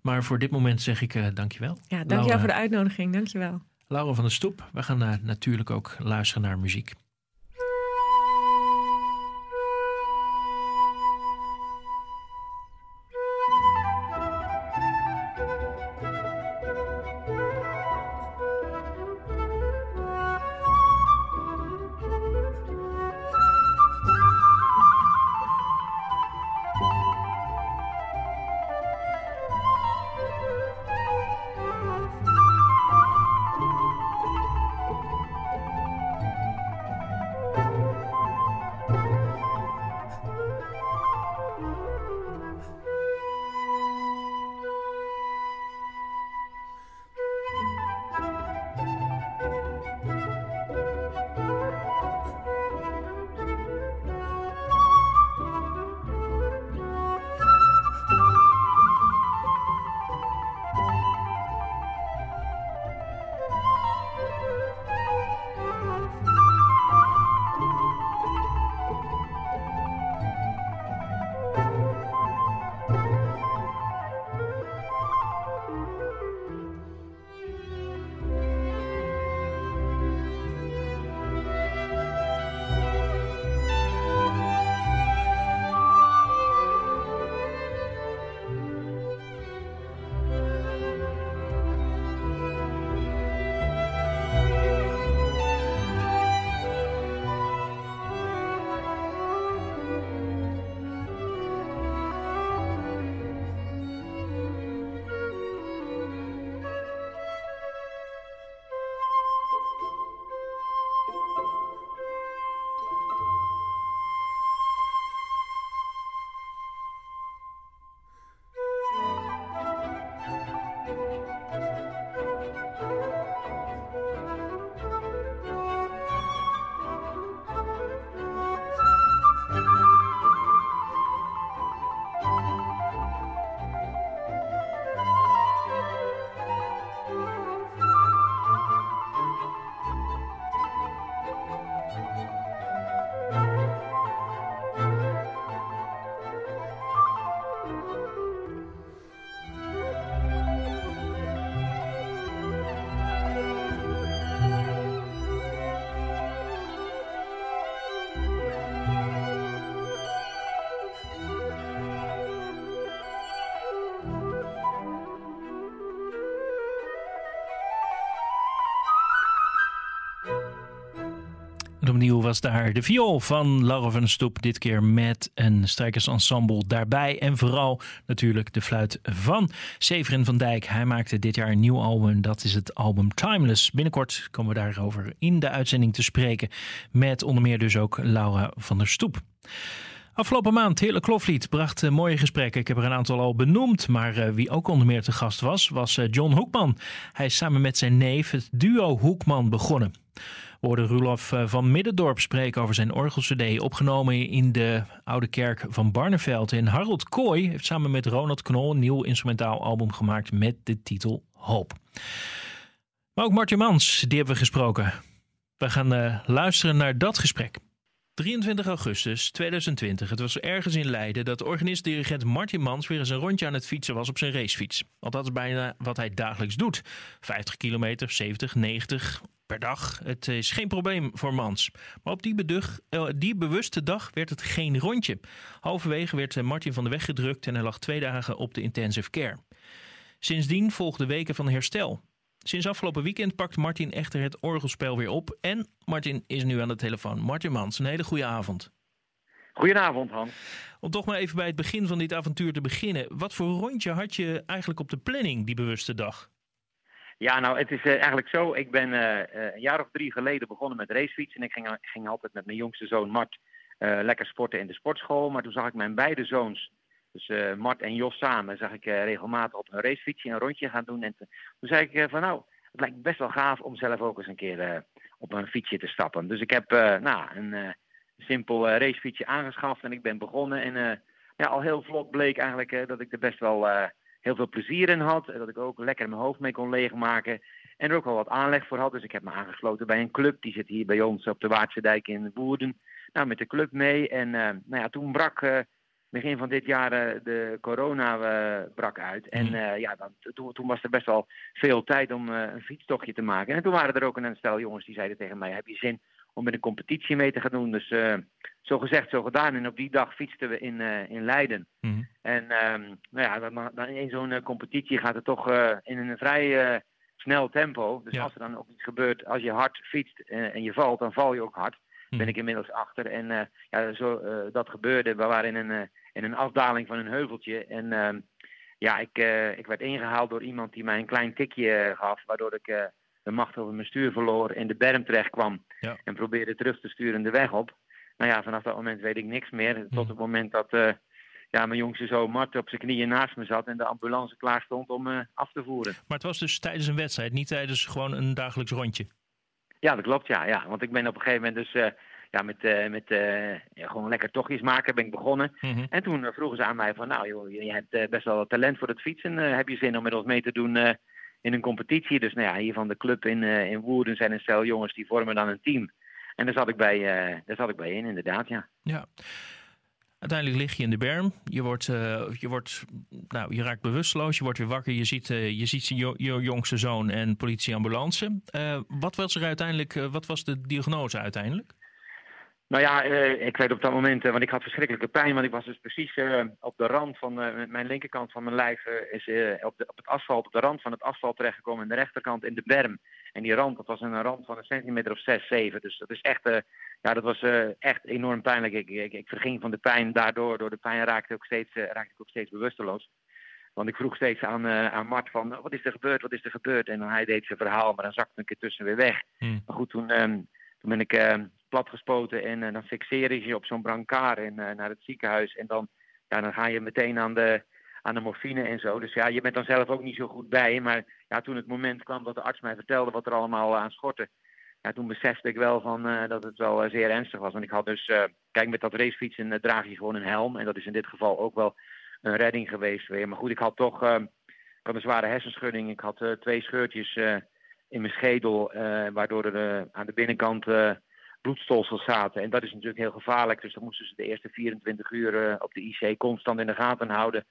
C: Maar voor dit moment zeg ik dankjewel.
D: Ja, dankjewel
C: Laura.
D: voor de uitnodiging. Dankjewel.
C: Laura van der Stoep. We gaan natuurlijk ook luisteren naar muziek. Opnieuw was daar de viool van Laura van Stoep. Dit keer met een strijkersensemble daarbij. En vooral natuurlijk de fluit van Severin van Dijk. Hij maakte dit jaar een nieuw album. Dat is het album Timeless. Binnenkort komen we daarover in de uitzending te spreken. Met onder meer dus ook Laura van der Stoep. Afgelopen maand, Heerlijk Kloflied bracht mooie gesprekken. Ik heb er een aantal al benoemd, maar uh, wie ook onder meer te gast was, was uh, John Hoekman. Hij is samen met zijn neef het duo Hoekman begonnen. We hoorden Roelof van Middendorp spreken over zijn orgelcd, opgenomen in de Oude Kerk van Barneveld. En Harold Kooi heeft samen met Ronald Knol een nieuw instrumentaal album gemaakt met de titel Hoop. Maar ook Martin Mans, die hebben we gesproken. We gaan luisteren naar dat gesprek. 23 augustus 2020. Het was ergens in Leiden dat organist-dirigent Martin Mans weer eens een rondje aan het fietsen was op zijn racefiets. Want dat is bijna wat hij dagelijks doet. 50 kilometer, 70, 90 per dag. Het is geen probleem voor Mans. Maar op die, bedug, uh, die bewuste dag werd het geen rondje. Halverwege werd Martin van de weg gedrukt en hij lag twee dagen op de intensive care. Sindsdien volgden weken van herstel. Sinds afgelopen weekend pakt Martin echter het orgelspel weer op. En Martin is nu aan de telefoon. Martin Mans, een hele goede avond.
E: Goedenavond, Hans.
C: Om toch maar even bij het begin van dit avontuur te beginnen. Wat voor rondje had je eigenlijk op de planning die bewuste dag?
E: Ja, nou, het is uh, eigenlijk zo. Ik ben uh, een jaar of drie geleden begonnen met racefietsen. En ik ging, ging altijd met mijn jongste zoon Mart lekker sporten in de sportschool. Maar toen zag ik mijn beide zoons dus Mart en Jos samen zag ik regelmatig op een racefietsje een rondje gaan doen. En toen zei ik van nou, het lijkt best wel gaaf om zelf ook eens een keer op een fietsje te stappen. Dus ik heb nou, een simpel racefietsje aangeschaft en ik ben begonnen. En ja, al heel vlot bleek eigenlijk dat ik er best wel heel veel plezier in had. Dat ik ook lekker mijn hoofd mee kon leegmaken. En er ook wel wat aanleg voor had. Dus ik heb me aangesloten bij een club. Die zit hier bij ons op de Waardse Dijk in Woerden. Nou, met de club mee. En nou ja, toen brak begin van dit jaar uh, de corona brak uit. En uh, ja, dan, toen, toen, was er best wel veel tijd om een fietstochtje te maken. En toen waren er ook een stel jongens die zeiden tegen mij: Heb je zin om met een competitie mee te gaan doen? Dus zo gezegd, zo gedaan. En op die dag fietsten we in, in Leiden. Mm. En um, nou ja, dan, dan in zo'n competitie gaat het toch in een vrij snel tempo. Dus ja. als er dan ook iets gebeurt, als je hard fietst en je valt, dan val je ook hard. Ben mhm. ik inmiddels achter. En ja, zo, dat gebeurde. We waren in een in een afdaling van een heuveltje. En uh, ja, ik, uh, ik werd ingehaald door iemand die mij een klein tikje eh, gaf, waardoor ik uh, de macht over mijn stuur verloor, in de berm terecht kwam ja. en probeerde terug te sturen de weg op. Nou ja, vanaf dat moment weet ik niks meer. Tot hmm. het moment dat ja, mijn jongste zoon Mart op zijn knieën naast me zat en de ambulance klaar stond om me af te voeren.
C: Maar het was dus tijdens een wedstrijd, niet tijdens gewoon een dagelijks rondje?
E: Ja, dat klopt, ja. ja. Want ik ben op een gegeven moment dus ja, met, uh, met uh, ja, gewoon lekker tochtjes maken ben ik begonnen. Mm -hmm. En toen uh, vroegen ze aan mij van, nou joh, je hebt best wel talent voor het fietsen. heb je zin om met ons mee te doen in een competitie? Dus nou ja, hier van de club in, in Woerden zijn een stel jongens die vormen dan een team. En daar zat ik bij, daar zat ik bij in, inderdaad, ja.
C: Ja. Uiteindelijk lig je in de berm. Je, wordt, je, wordt, nou, je raakt bewusteloos. Je wordt weer wakker. Je ziet, je, ziet je, je jongste zoon en politieambulance. wat was er uiteindelijk? wat was de diagnose uiteindelijk?
E: Nou ja, uh, ik weet op dat moment, uh, want ik had verschrikkelijke pijn, want ik was dus precies uh, op de rand van mijn linkerkant van mijn lijf, is op, de, op het asfalt, op de rand van het asfalt terechtgekomen en de rechterkant in de berm. En die rand, dat was een rand van een centimeter of 6, 7. Dus dat is echt, ja, dat was echt enorm pijnlijk. Ik, ik, ik, verging van de pijn daardoor, door de pijn raakte, ook steeds, raakte ik ook steeds bewusteloos. Want ik vroeg steeds aan, aan Mart van, wat is er gebeurd, wat is er gebeurd? En dan hij deed zijn verhaal, maar dan zakte ik tussen weer weg. Hmm. Maar goed, toen, um, toen ben ik platgespoten en uh, dan fixeren ze je op zo'n brancard en uh, naar het ziekenhuis. En dan, ja, dan ga je meteen aan de, aan de morfine en zo. Dus ja, je bent dan zelf ook niet zo goed bij. Maar ja, toen het moment kwam dat de arts mij vertelde wat er allemaal aan schortte. Ja, toen besefte ik wel van, dat het wel zeer ernstig was. Want ik had dus, kijk, met dat racefietsen draag je gewoon een helm. En dat is in dit geval ook wel een redding geweest weer. Maar goed, ik had toch ik had een zware hersenschudding. Ik had twee scheurtjes in mijn schedel, waardoor er aan de binnenkant bloedstolsels zaten. En dat is natuurlijk heel gevaarlijk. Dus dan moesten ze de eerste 24 uur uh, op de IC constant in de gaten houden.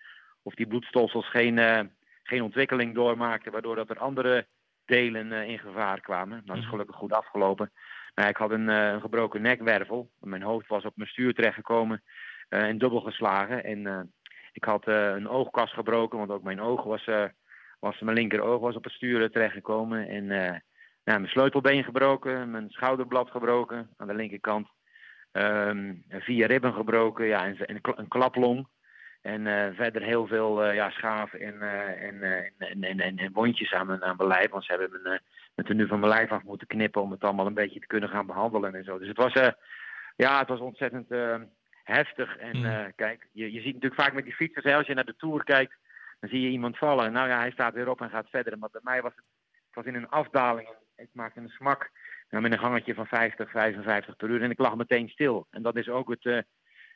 E: Of die bloedstolsels geen, uh, geen ontwikkeling doormaakten, waardoor dat er andere delen uh, in gevaar kwamen. Dat is mhm. gelukkig goed afgelopen. Maar ik had een, een gebroken nekwervel. Mijn hoofd was op mijn stuur terechtgekomen en dubbel geslagen. En ik had een oogkas gebroken, want ook mijn oog was, was mijn linkeroog was op het stuur terechtgekomen. En ja, mijn sleutelbeen gebroken, mijn schouderblad gebroken aan de linkerkant. Ehm, vier ribben gebroken, ja, en, en een klaplong. En uh, verder heel veel uh, ja, schaaf en, uh, en, en, en, en, wondjes aan mijn, aan mijn lijf. Want ze hebben mijn, de nu van mijn lijf af moeten knippen om het allemaal een beetje te kunnen gaan behandelen en zo. Dus het was, ja, het was ontzettend heftig. En mm. kijk, je, je ziet natuurlijk vaak met die fietsers, hè, als je naar de Tour kijkt, dan zie je iemand vallen. Nou ja, hij staat weer op en gaat verder. Maar bij mij was het, het was in een afdaling. Ik maakte een smak nou, met een gangetje van 50, 55 per uur. En ik lag meteen stil. En dat is ook het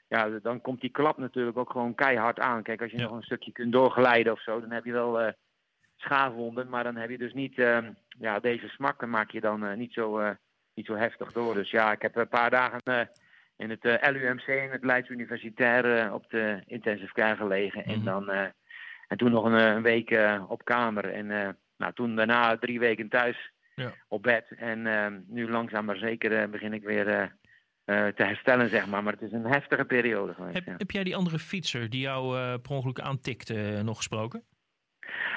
E: ja, dan komt die klap natuurlijk ook gewoon keihard aan. Kijk, als je nog een stukje kunt doorglijden of zo, dan heb je wel uh, schaafwonden. Maar dan heb je dus niet, uh, ja, deze smakken maak je dan uh, niet, zo, niet zo heftig door. Dus ja, ik heb een paar dagen in het LUMC, in het Leids Universitair, op de intensive care gelegen. En, mhm. dan, en toen nog een, een week op kamer. En nou, toen daarna drie weken thuis ja. op bed. En nu langzaam maar zeker begin ik weer uh, te herstellen, zeg maar. Maar het is een heftige periode geweest.
C: Heb, heb jij die andere fietser die jou per ongeluk aantikte nog gesproken?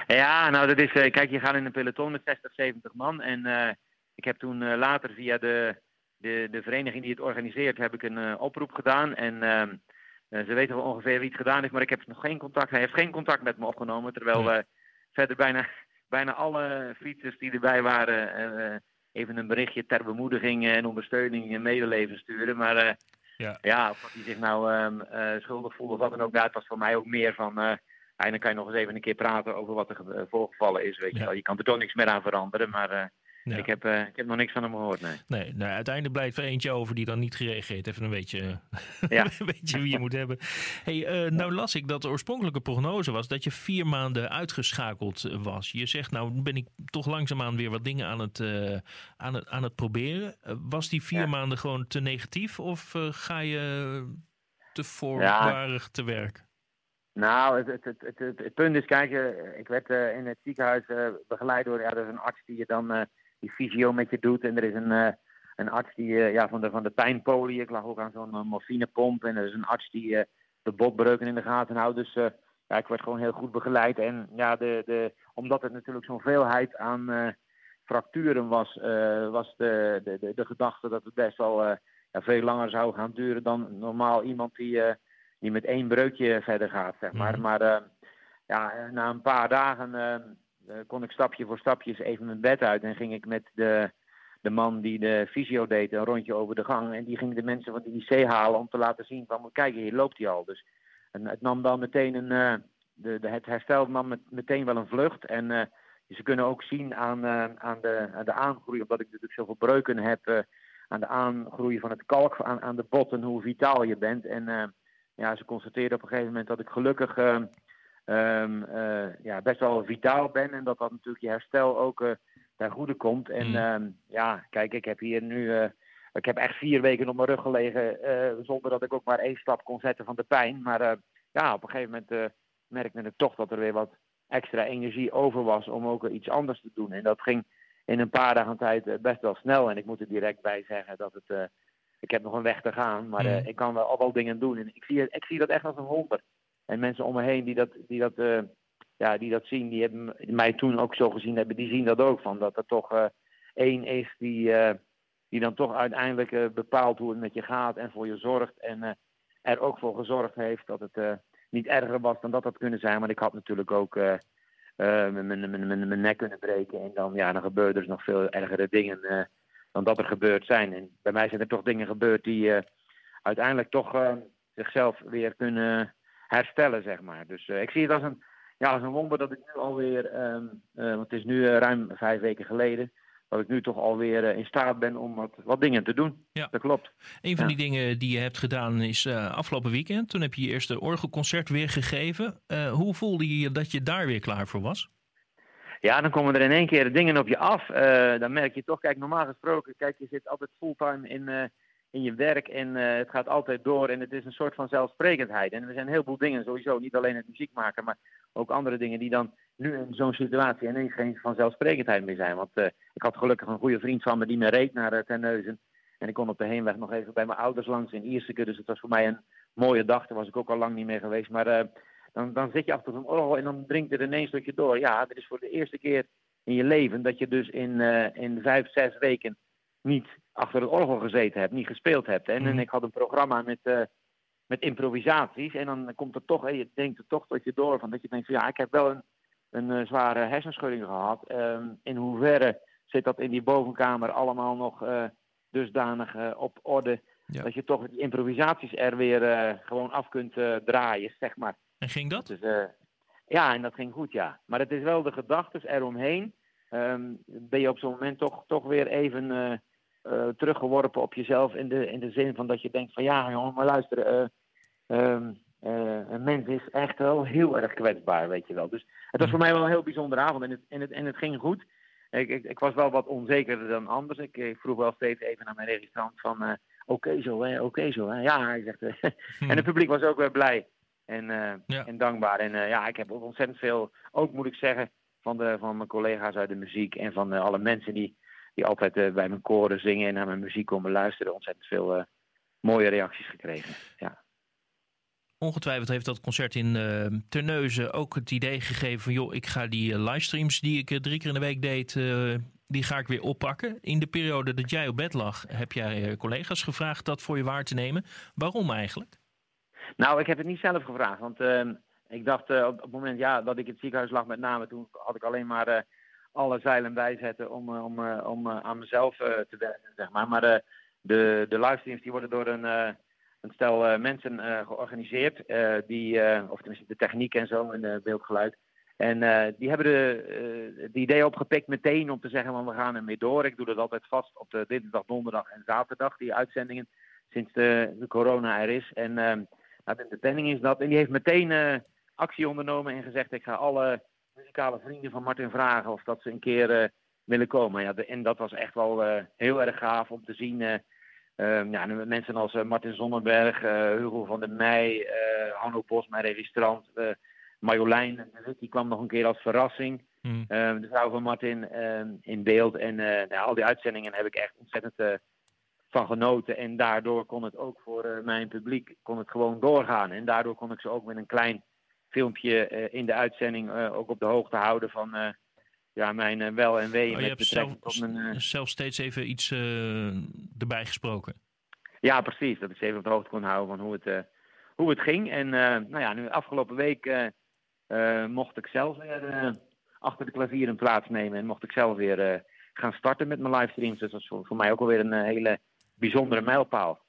E: Ja, nou dat is, kijk, je gaat in een peloton met 60, 70 man. En ik heb toen later via de, de, de vereniging die het organiseert, heb ik een oproep gedaan. En ehm, ze weten wel ongeveer wie het gedaan heeft, maar ik heb nog geen contact. Hij heeft geen contact met me opgenomen, terwijl we verder bijna, bijna alle fietsers die erbij waren even een berichtje ter bemoediging en ondersteuning en medeleven sturen. Maar uh, ja. ja, of hij zich nou um, schuldig voelde of wat dan ook, dat was voor mij ook meer van. Uh, dan kan je nog eens even een keer praten over wat er voorgevallen is. Weet je, wel. je kan er toch niks meer aan veranderen, maar ik, heb, uh, ik heb nog niks van hem gehoord, nee.
C: Nee, nou, uiteindelijk blijft er eentje over die dan niet gereageerd heeft. Even een beetje, ja. een beetje wie je moet hebben. Hey, uh, nou las ik dat de oorspronkelijke prognose was dat je vier maanden uitgeschakeld was. Je zegt, nou ben ik toch langzaamaan weer wat dingen aan het, uh, aan het, aan het proberen. was die vier maanden gewoon te negatief of ga je te voorbarig te werk?
E: Nou, het, het, het, het, punt is, kijk, ik werd in het ziekenhuis begeleid door ja, een arts die je dan die fysio met je doet. En er is een, uh, een arts die uh, ja, van, de, van de pijnpolie. Ik lag ook aan zo'n uh, morfinepomp. En er is een arts die de botbreuken in de gaten houdt. Dus ja, ik werd gewoon heel goed begeleid. En ja, de, de, omdat het natuurlijk zo'n veelheid aan fracturen was, was de, de, de, de, gedachte dat het best wel ja, veel langer zou gaan duren dan normaal iemand die, die met één breukje verder gaat. Zeg maar. Mhm. Maar ja, na een paar dagen uh, kon ik stapje voor stapjes even mijn bed uit en ging ik met de, de man die de fysio deed een rondje over de gang. En die ging de mensen van de IC halen om te laten zien van, kijk hier loopt hij al. Dus en het nam dan meteen een, uh, de, de, het herstel nam met, meteen wel een vlucht. En uh, ze kunnen ook zien aan, aan, de, aan de aangroei, omdat ik natuurlijk zoveel breuken heb, aan de aangroei van het kalk, aan, aan de botten, hoe vitaal je bent. En ja, ze constateerden op een gegeven moment dat ik gelukkig um, ja, best wel vitaal ben. En dat dat natuurlijk je herstel ook uh, ten goede komt. En mm. um, ja, kijk, ik heb hier nu. Uh, ik heb echt vier weken op mijn rug gelegen. zonder dat ik ook maar één stap kon zetten van de pijn. Maar ja, op een gegeven moment merkte ik toch dat er weer wat extra energie over was om ook iets anders te doen. En dat ging in een paar dagen tijd best wel snel. En ik moet er direct bij zeggen dat het. ik heb nog een weg te gaan, maar mm. ik kan wel al wel dingen doen. En ik zie, ik zie dat echt als een wonder. En mensen om me heen die dat, die dat, uh, ja, die dat zien, die hebben mij toen ook zo gezien hebben, die zien dat ook van. Dat er toch uh, één is die, uh, die dan toch uiteindelijk bepaalt hoe het met je gaat en voor je zorgt. En er ook voor gezorgd heeft dat het niet erger was dan dat had kunnen zijn. Want ik had natuurlijk ook mijn nek kunnen breken. En dan, ja, dan er dus nog veel ergere dingen dan dat er gebeurd zijn. En bij mij zijn er toch dingen gebeurd die uiteindelijk toch zichzelf weer kunnen herstellen, zeg maar. Dus uh, ik zie het als een, ja, als een wonder dat ik nu alweer, um, want het is nu uh, ruim vijf weken geleden, dat ik nu toch alweer in staat ben om wat, wat dingen te doen. Ja. Dat klopt.
C: Een van die dingen die je hebt gedaan is afgelopen weekend. Toen heb je je eerste orgelconcert weer gegeven. hoe voelde je je dat je daar weer klaar voor was?
E: Ja, dan komen er in één keer dingen op je af. dan merk je toch, kijk, normaal gesproken, kijk, je zit altijd fulltime in in je werk en uh, het gaat altijd door en het is een soort van zelfsprekendheid. En er zijn een heleboel dingen sowieso, niet alleen het muziek maken, maar ook andere dingen die dan nu in zo'n situatie ineens geen vanzelfsprekendheid meer zijn. Want uh, ik had gelukkig een goede vriend van me die me reed naar uh, Terneuzen. En ik kon op de heenweg nog even bij mijn ouders langs in Ierseke. Dus het was voor mij een mooie dag. Daar was ik ook al lang niet meer geweest. Maar dan, dan zit je achter zo'n orgel en dan drinkt er ineens tot je door. Ja, er is voor de eerste keer in je leven. Dat je dus in, eh, in vijf, zes weken niet achter het orgel gezeten hebt, niet gespeeld hebt. En, en
C: Mhm.
E: ik had een programma met, eh, met improvisaties. En dan komt er toch, hè, je denkt er toch tot je door van dat je denkt van ja, ik heb wel een, een eh, zware hersenschudding gehad. Ehm, in hoeverre zit dat in die bovenkamer allemaal nog eh, dusdanig op orde.
C: Ja.
E: Dat je toch die improvisaties er weer gewoon af kunt draaien, zeg maar.
C: En ging dat?
E: Dus, ja, en dat ging goed, ja. Maar het is wel de gedachten eromheen. Ehm ben je op zo'n moment toch, toch weer even eh, teruggeworpen op jezelf. In de, in de zin van dat je denkt van ja, jongen, maar luister. eh, een mens is echt wel heel erg kwetsbaar, weet je wel. Dus het was voor mij wel een heel bijzondere avond en het, en het, en het ging goed. Ik, ik, ik was wel wat onzekerder dan anders. Ik, ik vroeg wel steeds even aan mijn registrant van... eh, oké zo, hè, oké zo. Hè. Ja, hij zegt... en het publiek was ook weer blij en,
C: Ja.
E: en dankbaar. En ja, ik heb ook ontzettend veel, ook moet ik zeggen, van, de, van mijn collega's uit de muziek en van alle mensen die, die altijd eh, bij mijn koren zingen en naar mijn muziek komen luisteren, ontzettend veel eh, mooie reacties gekregen. Ja.
C: Ongetwijfeld heeft dat concert in eh Terneuzen ook het idee gegeven van... joh, ik ga die livestreams die ik drie keer in de week deed... die ga ik weer oppakken. In de periode dat jij op bed lag, heb jij collega's gevraagd dat voor je waar te nemen. Waarom eigenlijk?
E: Nou, ik heb het niet zelf gevraagd, want ehm, ik dacht op, op het moment ja, dat ik in het ziekenhuis lag met name, toen had ik alleen maar alle zeilen bijzetten om, eh, om, eh, om eh, aan mezelf te werken, zeg maar. Maar de, de livestreams die worden door een, een stel mensen georganiseerd, die, of tenminste de techniek en zo en beeldgeluid. En die hebben de, eh, het idee opgepikt meteen om te zeggen, van we gaan ermee door. Ik doe dat altijd vast op de dinsdag, donderdag en zaterdag, die uitzendingen, sinds de, de corona er is. En nou, de planning is dat. En die heeft meteen actie ondernomen en gezegd: Ik ga alle muzikale vrienden van Martin vragen of dat ze een keer eh, willen komen. Ja, de- en dat was echt wel eh, heel erg gaaf om te zien. eh, ehm, ja, en mensen als Martin Zonnenberg, eh, Hugo van der Meij, eh Hanno Bos, mijn registrant, Marjolein, die kwam nog een keer als verrassing. Ehm, de vrouw van Martin ehm, in beeld. En nou, al die uitzendingen heb ik echt ontzettend van genoten. En daardoor kon het ook voor mijn publiek kon het gewoon doorgaan. En daardoor kon ik ze ook met een klein filmpje eh, in de uitzending eh, ook op de hoogte houden van eh, ja, mijn wel en wee.
C: Oh, je
E: met
C: hebt zelf,
E: mijn,
C: zelf steeds even iets erbij gesproken.
E: Ja, precies. Dat ik ze even op de hoogte kon houden van hoe het, hoe het ging. En nou ja, nu afgelopen week mocht ik zelf weer achter de klavieren plaatsnemen. En mocht ik zelf weer gaan starten met mijn livestreams. Dus dat was voor, voor mij ook alweer een hele bijzondere mijlpaal.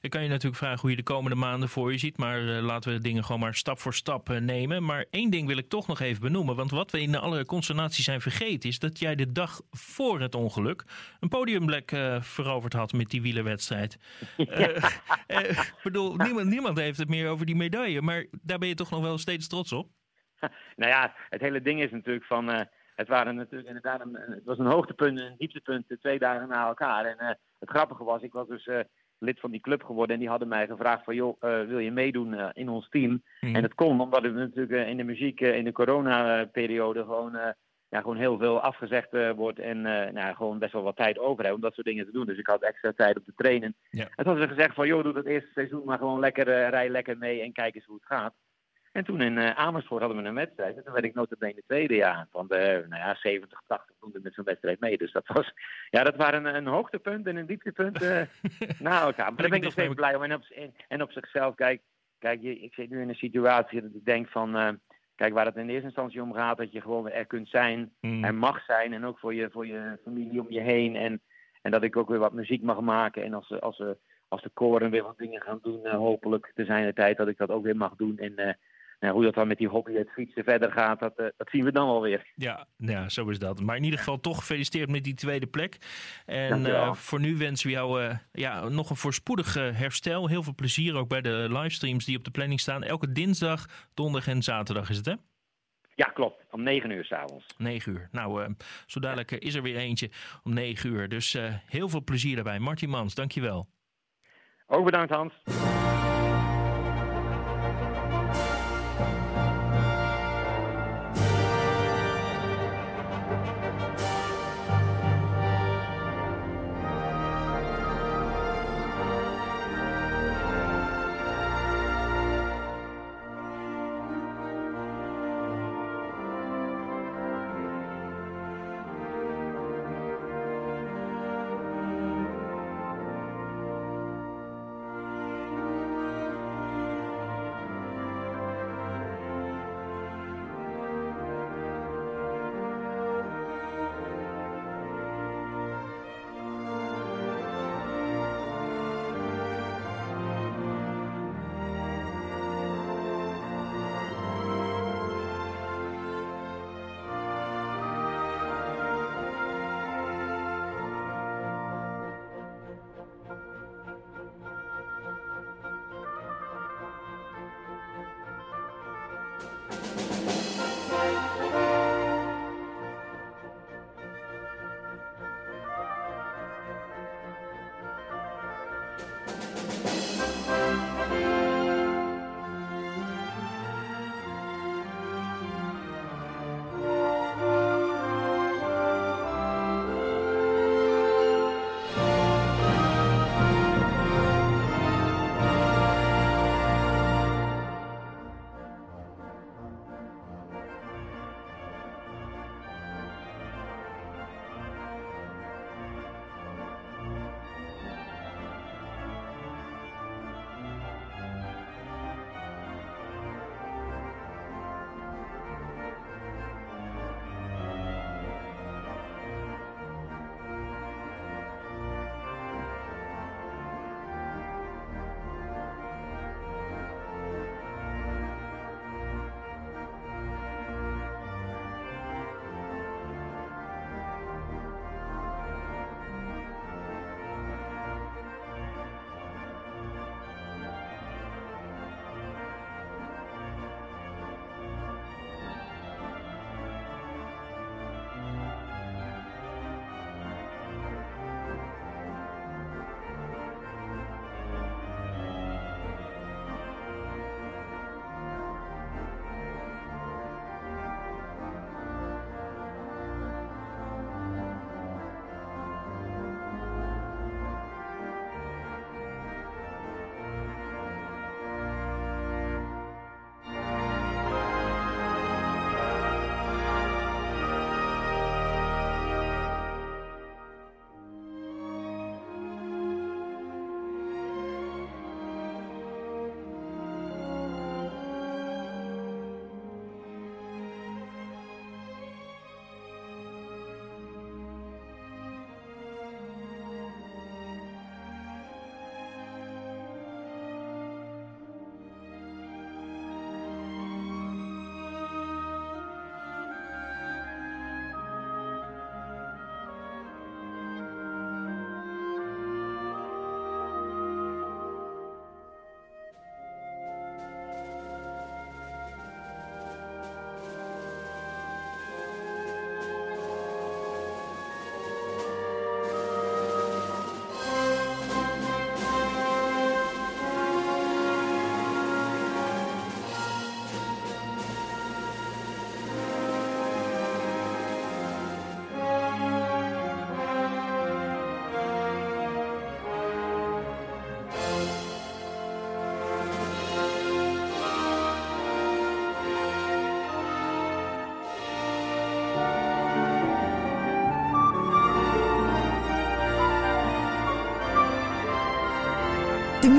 C: Ik kan je natuurlijk vragen hoe je de komende maanden voor je ziet. Maar eh, laten we de dingen gewoon maar stap voor stap eh, nemen. Maar één ding wil ik toch nog even benoemen. Want wat we in alle consternatie zijn vergeten... is dat jij de dag voor het ongeluk... een podiumplek eh, veroverd had met die wielerwedstrijd. Ik bedoel, niemand, niemand heeft het meer over die medaille. Maar daar ben je toch nog wel steeds trots op?
E: Nou ja, het hele ding is natuurlijk van. het waren natuurlijk inderdaad een, het was een hoogtepunt en een dieptepunt twee dagen na elkaar. En het grappige was, ik was dus lid van die club geworden en die hadden mij gevraagd van joh, eh, wil je meedoen eh, in ons team?
C: Hm.
E: En dat kon omdat het natuurlijk eh, in de muziek in de corona-periode gewoon, ja, gewoon heel veel afgezegd wordt en nou, gewoon best wel wat tijd over hebben om dat soort dingen te doen. Dus ik had extra tijd om te trainen.
C: Ja.
E: En toen hadden ze gezegd van joh, doe dat eerste seizoen maar gewoon lekker, rij lekker mee en kijk eens hoe het gaat. En toen in eh, Amersfoort hadden we een wedstrijd. En toen werd ik notabene tweede jaar. Van de nou ja, 70, 80 doen met zo'n wedstrijd mee. Dus dat was, ja, dat waren een, een hoogtepunt en een dieptepunt eh na elkaar. Maar daar ben ik nog steeds blij om. En op, en, en op zichzelf, kijk, kijk je, ik zit nu in een situatie dat ik denk van, eh, kijk, waar het in de eerste instantie om gaat, dat je gewoon er kunt zijn
C: Hm.
E: en mag zijn. En ook voor je, voor je familie om je heen. En, en dat ik ook weer wat muziek mag maken. En als, als, als de koren weer wat dingen gaan doen, eh, hopelijk te zijn de tijd dat ik dat ook weer mag doen. En eh, nou, hoe dat dan met die hobby, het fietsen verder gaat, dat, eh, dat zien we dan wel weer.
C: Ja, ja, zo is dat. Maar in ieder geval toch gefeliciteerd met die tweede plek. En eh, voor nu wensen we jou eh, ja, nog een voorspoedig herstel. Heel veel plezier ook bij de livestreams die op de planning staan. Elke dinsdag, donderdag en zaterdag is het hè?
E: Ja, klopt. Om negen uur s'avonds.
C: 9 uur. Nou, zo dadelijk is er weer eentje om 9 uur. Dus heel veel plezier daarbij. Martin Mans, dankjewel.
E: Ook bedankt Hans.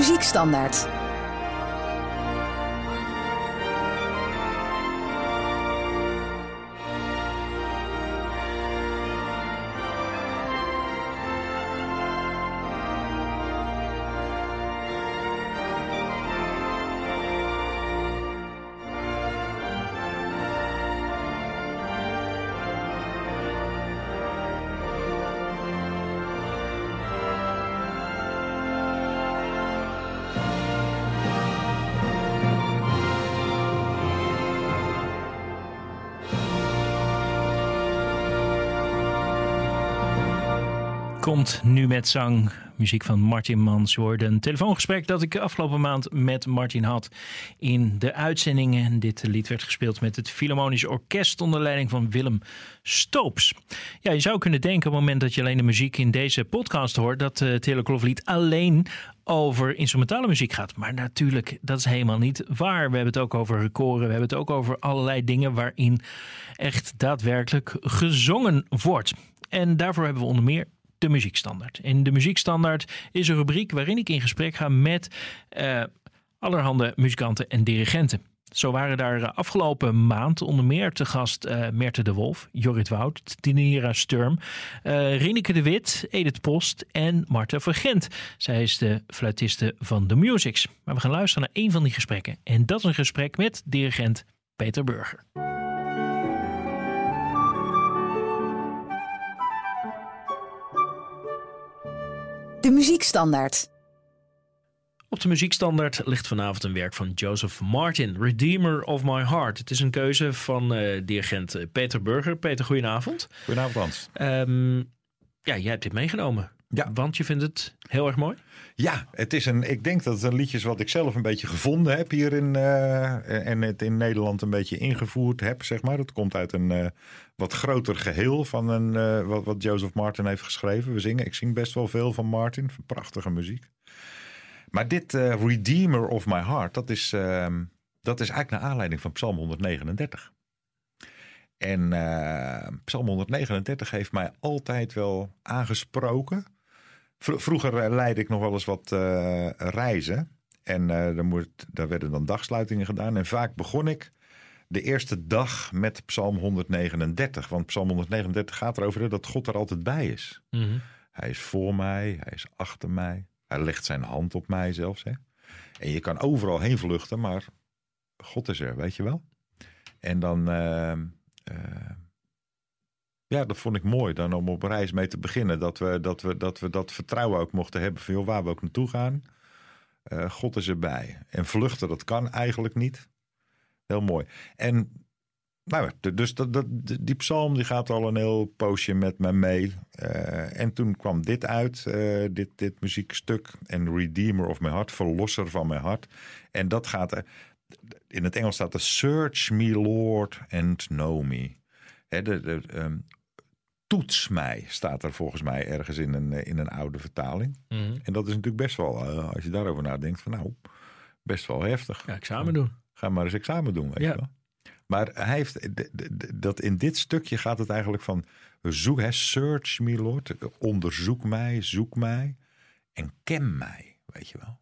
B: Muziekstandaard.
C: Komt nu met zang. Muziek van Martin Mans. een telefoongesprek dat ik afgelopen maand met Martin had in de uitzendingen. Dit lied werd gespeeld met het Philharmonisch Orkest onder leiding van Willem Stoops. Ja, je zou kunnen denken op het moment dat je alleen de muziek in deze podcast hoort, dat uh, het hele kloflied alleen over instrumentale muziek gaat. Maar natuurlijk, dat is helemaal niet waar. We hebben het ook over records, we hebben het ook over allerlei dingen waarin echt daadwerkelijk gezongen wordt. En daarvoor hebben we onder meer de muziekstandaard. In de muziekstandaard is een rubriek waarin ik in gesprek ga met uh, allerhande muzikanten en dirigenten. Zo waren daar afgelopen maand onder meer te gast uh, Merte de Wolf, Jorrit Wout, Tinira Sturm, uh, Rineke de Wit, Edith Post en Marta Vergent. Zij is de fluitiste van The Musics. Maar we gaan luisteren naar een van die gesprekken. En dat is een gesprek met dirigent Peter Burger.
B: De muziekstandaard.
C: Op de muziekstandaard ligt vanavond een werk van Joseph Martin, Redeemer of My Heart. Het is een keuze van uh, dirigent Peter Burger. Peter, goedenavond.
F: Goedenavond, Hans.
C: Um, ja, jij hebt dit meegenomen. Ja. Want je vindt het heel erg mooi?
F: Ja, het is een, ik denk dat het een liedje is wat ik zelf een beetje gevonden heb hier in, uh, en het in Nederland een beetje ingevoerd heb, zeg maar. Het komt uit een uh, wat groter geheel van een, uh, wat, wat Joseph Martin heeft geschreven. We zingen, ik zing best wel veel van Martin, prachtige muziek. Maar dit Redeemer of My Heart, dat is, ehm, dat is eigenlijk naar aanleiding van Psalm 139. En Psalm 139 heeft mij altijd wel aangesproken vroeger eh, leidde ik nog wel eens wat reizen. En daar, moet, daar werden dan dagsluitingen gedaan. En vaak begon ik de eerste dag met Psalm 139. Want Psalm 139 gaat erover dat God er altijd bij is. Mm Hij is voor mij, hij is achter mij. Hij legt zijn hand op mij zelfs. Hè? En je kan overal heen vluchten, maar God is er, weet je wel. En dan ja, dat vond ik mooi dan om op reis mee te beginnen. Dat we dat, we, dat, we dat vertrouwen ook mochten hebben van joh, waar we ook naartoe gaan. Uh, God is erbij. En vluchten, dat kan eigenlijk niet. Heel mooi. En nou, dus dat, dat, die psalm die gaat al een heel poosje met me mee. Uh, en toen kwam dit uit, uh, dit, dit muziekstuk. En Redeemer of My Heart, Verlosser van mijn hart. En dat gaat, in het Engels staat er Search me Lord and know me. He, de, de, um, toets mij, staat er volgens mij ergens in een, eh, in een oude vertaling. Mhm. En dat is natuurlijk best wel, uh, als je daarover nadenkt, van nou, best wel heftig.
C: Ja, examen doen.
F: Ga maar eens examen doen, weet ja. je wel. Maar hij heeft, dat in dit stukje gaat het eigenlijk van, zoek, hè, search me Lord, onderzoek mij, zoek mij en ken mij, weet je wel.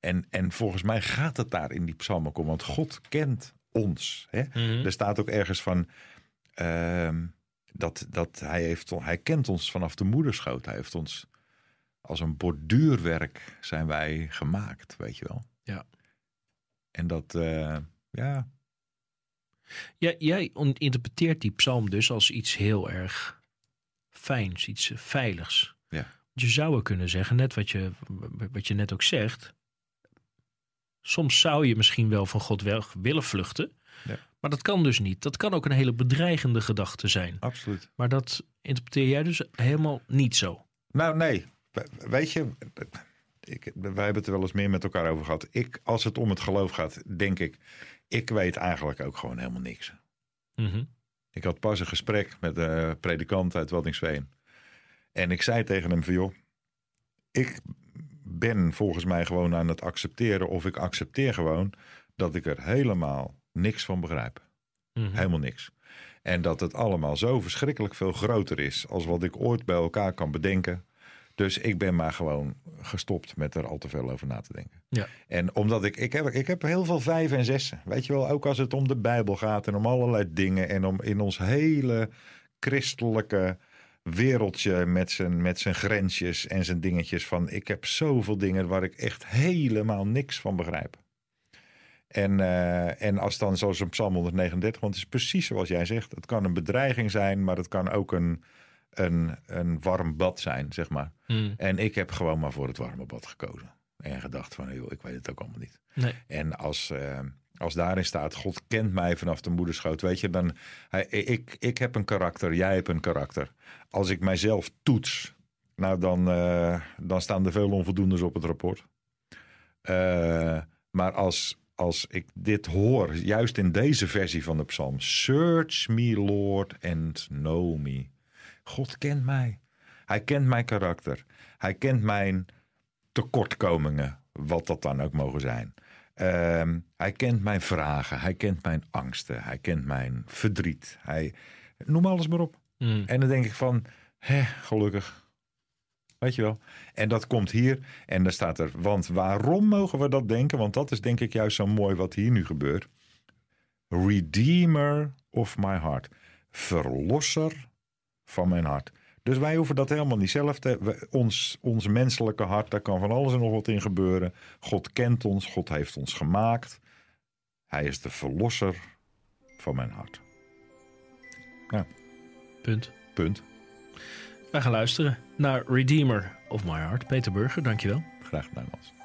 F: En, en volgens mij gaat het daar in die psalmen om, want God kent ons. Hè? Mhm. Er staat ook ergens van, uh, dat, dat hij, heeft, hij kent ons vanaf de moederschoot. Hij heeft ons als een borduurwerk zijn wij gemaakt, weet je wel.
C: Ja.
F: En dat, uh, ja.
C: ja. Jij interpreteert die psalm dus als iets heel erg fijns, iets veiligs.
F: Ja.
C: Je zou kunnen zeggen, net wat je, wat je net ook zegt. Soms zou je misschien wel van God willen vluchten. Ja. Maar dat kan dus niet. Dat kan ook een hele bedreigende gedachte zijn.
F: Absoluut.
C: Maar dat interpreteer jij dus helemaal niet zo.
F: Nou, nee. Weet je, ik, wij hebben het er wel eens meer met elkaar over gehad. Ik, als het om het geloof gaat, denk ik, ik weet eigenlijk ook gewoon helemaal niks.
C: Mm
F: Ik had pas een gesprek met een predikant uit Waddingsveen. En ik zei tegen hem van, joh, ik ben volgens mij gewoon aan het accepteren of ik accepteer gewoon dat ik er helemaal niks van begrijpen. Mhm. Helemaal niks. En dat het allemaal zo verschrikkelijk veel groter is als wat ik ooit bij elkaar kan bedenken. Dus ik ben maar gewoon gestopt met er al te veel over na te denken.
C: Ja.
F: En omdat ik, ik heb, ik heb heel veel vijf en zessen. Weet je wel, ook als het om de Bijbel gaat en om allerlei dingen. En om in ons hele christelijke wereldje met zijn, met zijn grensjes en zijn dingetjes. Van ik heb zoveel dingen waar ik echt helemaal niks van begrijp. En, uh, en als dan zoals een Psalm 139, want het is precies zoals jij zegt. Het kan een bedreiging zijn, maar het kan ook een, een, een warm bad zijn, zeg maar.
C: Hmm.
F: En ik heb gewoon maar voor het warme bad gekozen. En gedacht van, joh, ik weet het ook allemaal niet.
C: Nee.
F: En als, uh, als daarin staat, God kent mij vanaf de moederschoot, weet je, dan, hij, ik, ik heb een karakter, jij hebt een karakter. Als ik mijzelf toets, nou dan, uh, dan staan er veel onvoldoendes op het rapport. maar als, als ik dit hoor, juist in deze versie van de psalm. Search me, Lord, and know me. God kent mij. Hij kent mijn karakter. Hij kent mijn tekortkomingen, wat dat dan ook mogen zijn. Uh, hij kent mijn vragen. Hij kent mijn angsten. Hij kent mijn verdriet. Hij, noem alles maar op.
C: Mm.
F: En dan denk ik van, hè, gelukkig. Weet je wel? En dat komt hier en daar staat er, want waarom mogen we dat denken? Want dat is denk ik juist zo mooi wat hier nu gebeurt. Redeemer of my heart. Verlosser van mijn hart. Dus wij hoeven dat helemaal niet zelf te... Ons, ons menselijke hart, daar kan van alles en nog wat in gebeuren. God kent ons, God heeft ons gemaakt. Hij is de verlosser van mijn hart. Ja.
C: Punt.
F: Punt.
C: Wij gaan luisteren naar Redeemer of My Heart. Peter Burger, dankjewel.
F: Graag gedaan, Hans.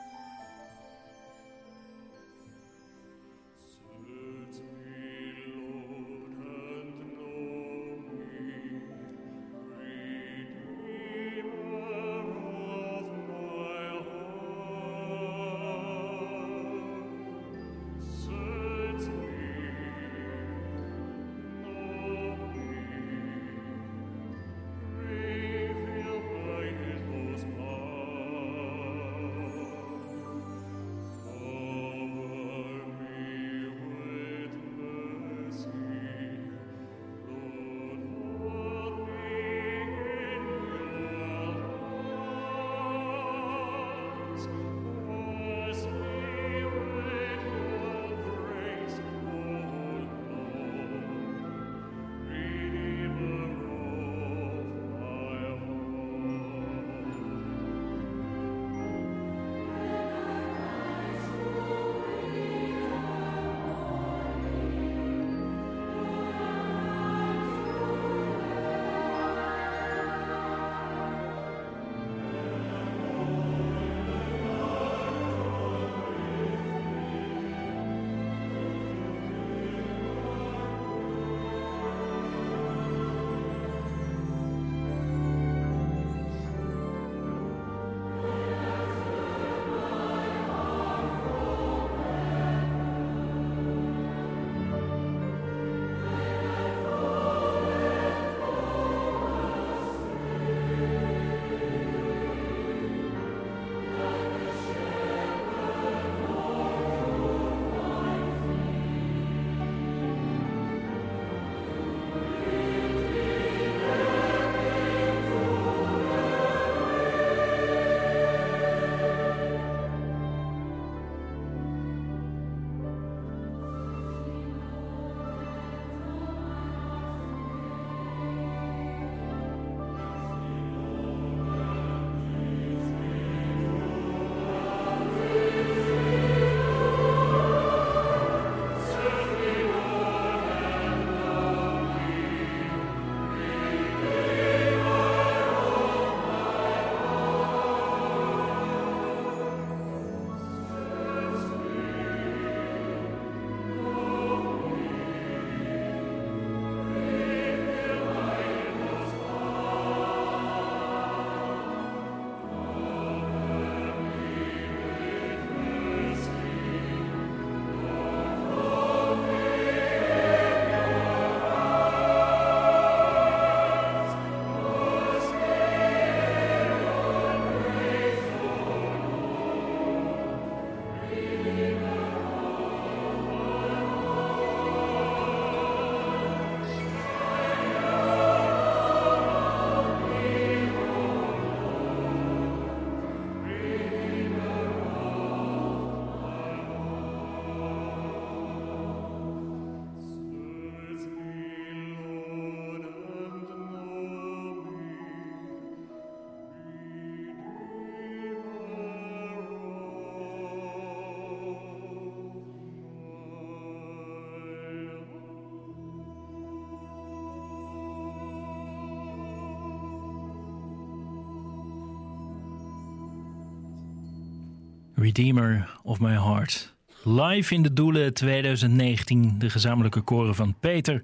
C: Redeemer of My Heart. Live in de Doelen 2019, de gezamenlijke koren van Peter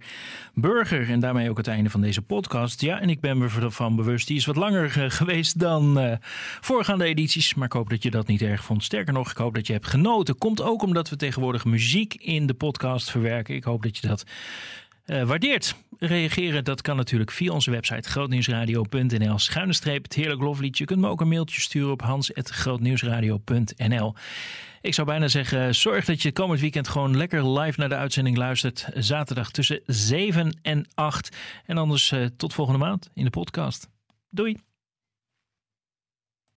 C: Burger. En daarmee ook het einde van deze podcast. Ja, en ik ben me ervan bewust, die is wat langer eh, geweest dan uh, voorgaande edities. Maar ik hoop dat je dat niet erg vond. Sterker nog, ik hoop dat je hebt genoten. Komt ook omdat we tegenwoordig muziek in de podcast verwerken. Ik hoop dat je dat uh, waardeert. Reageren, dat kan natuurlijk via onze website grootnieuwsradio.nl schuine streep het heerlijk loflied. Je kunt me ook een mailtje sturen op hans.grootnieuwsradio.nl Ik zou bijna zeggen, zorg dat je komend weekend gewoon lekker live naar de uitzending luistert. Zaterdag tussen 7 en 8. En anders uh, tot volgende maand in de podcast. Doei!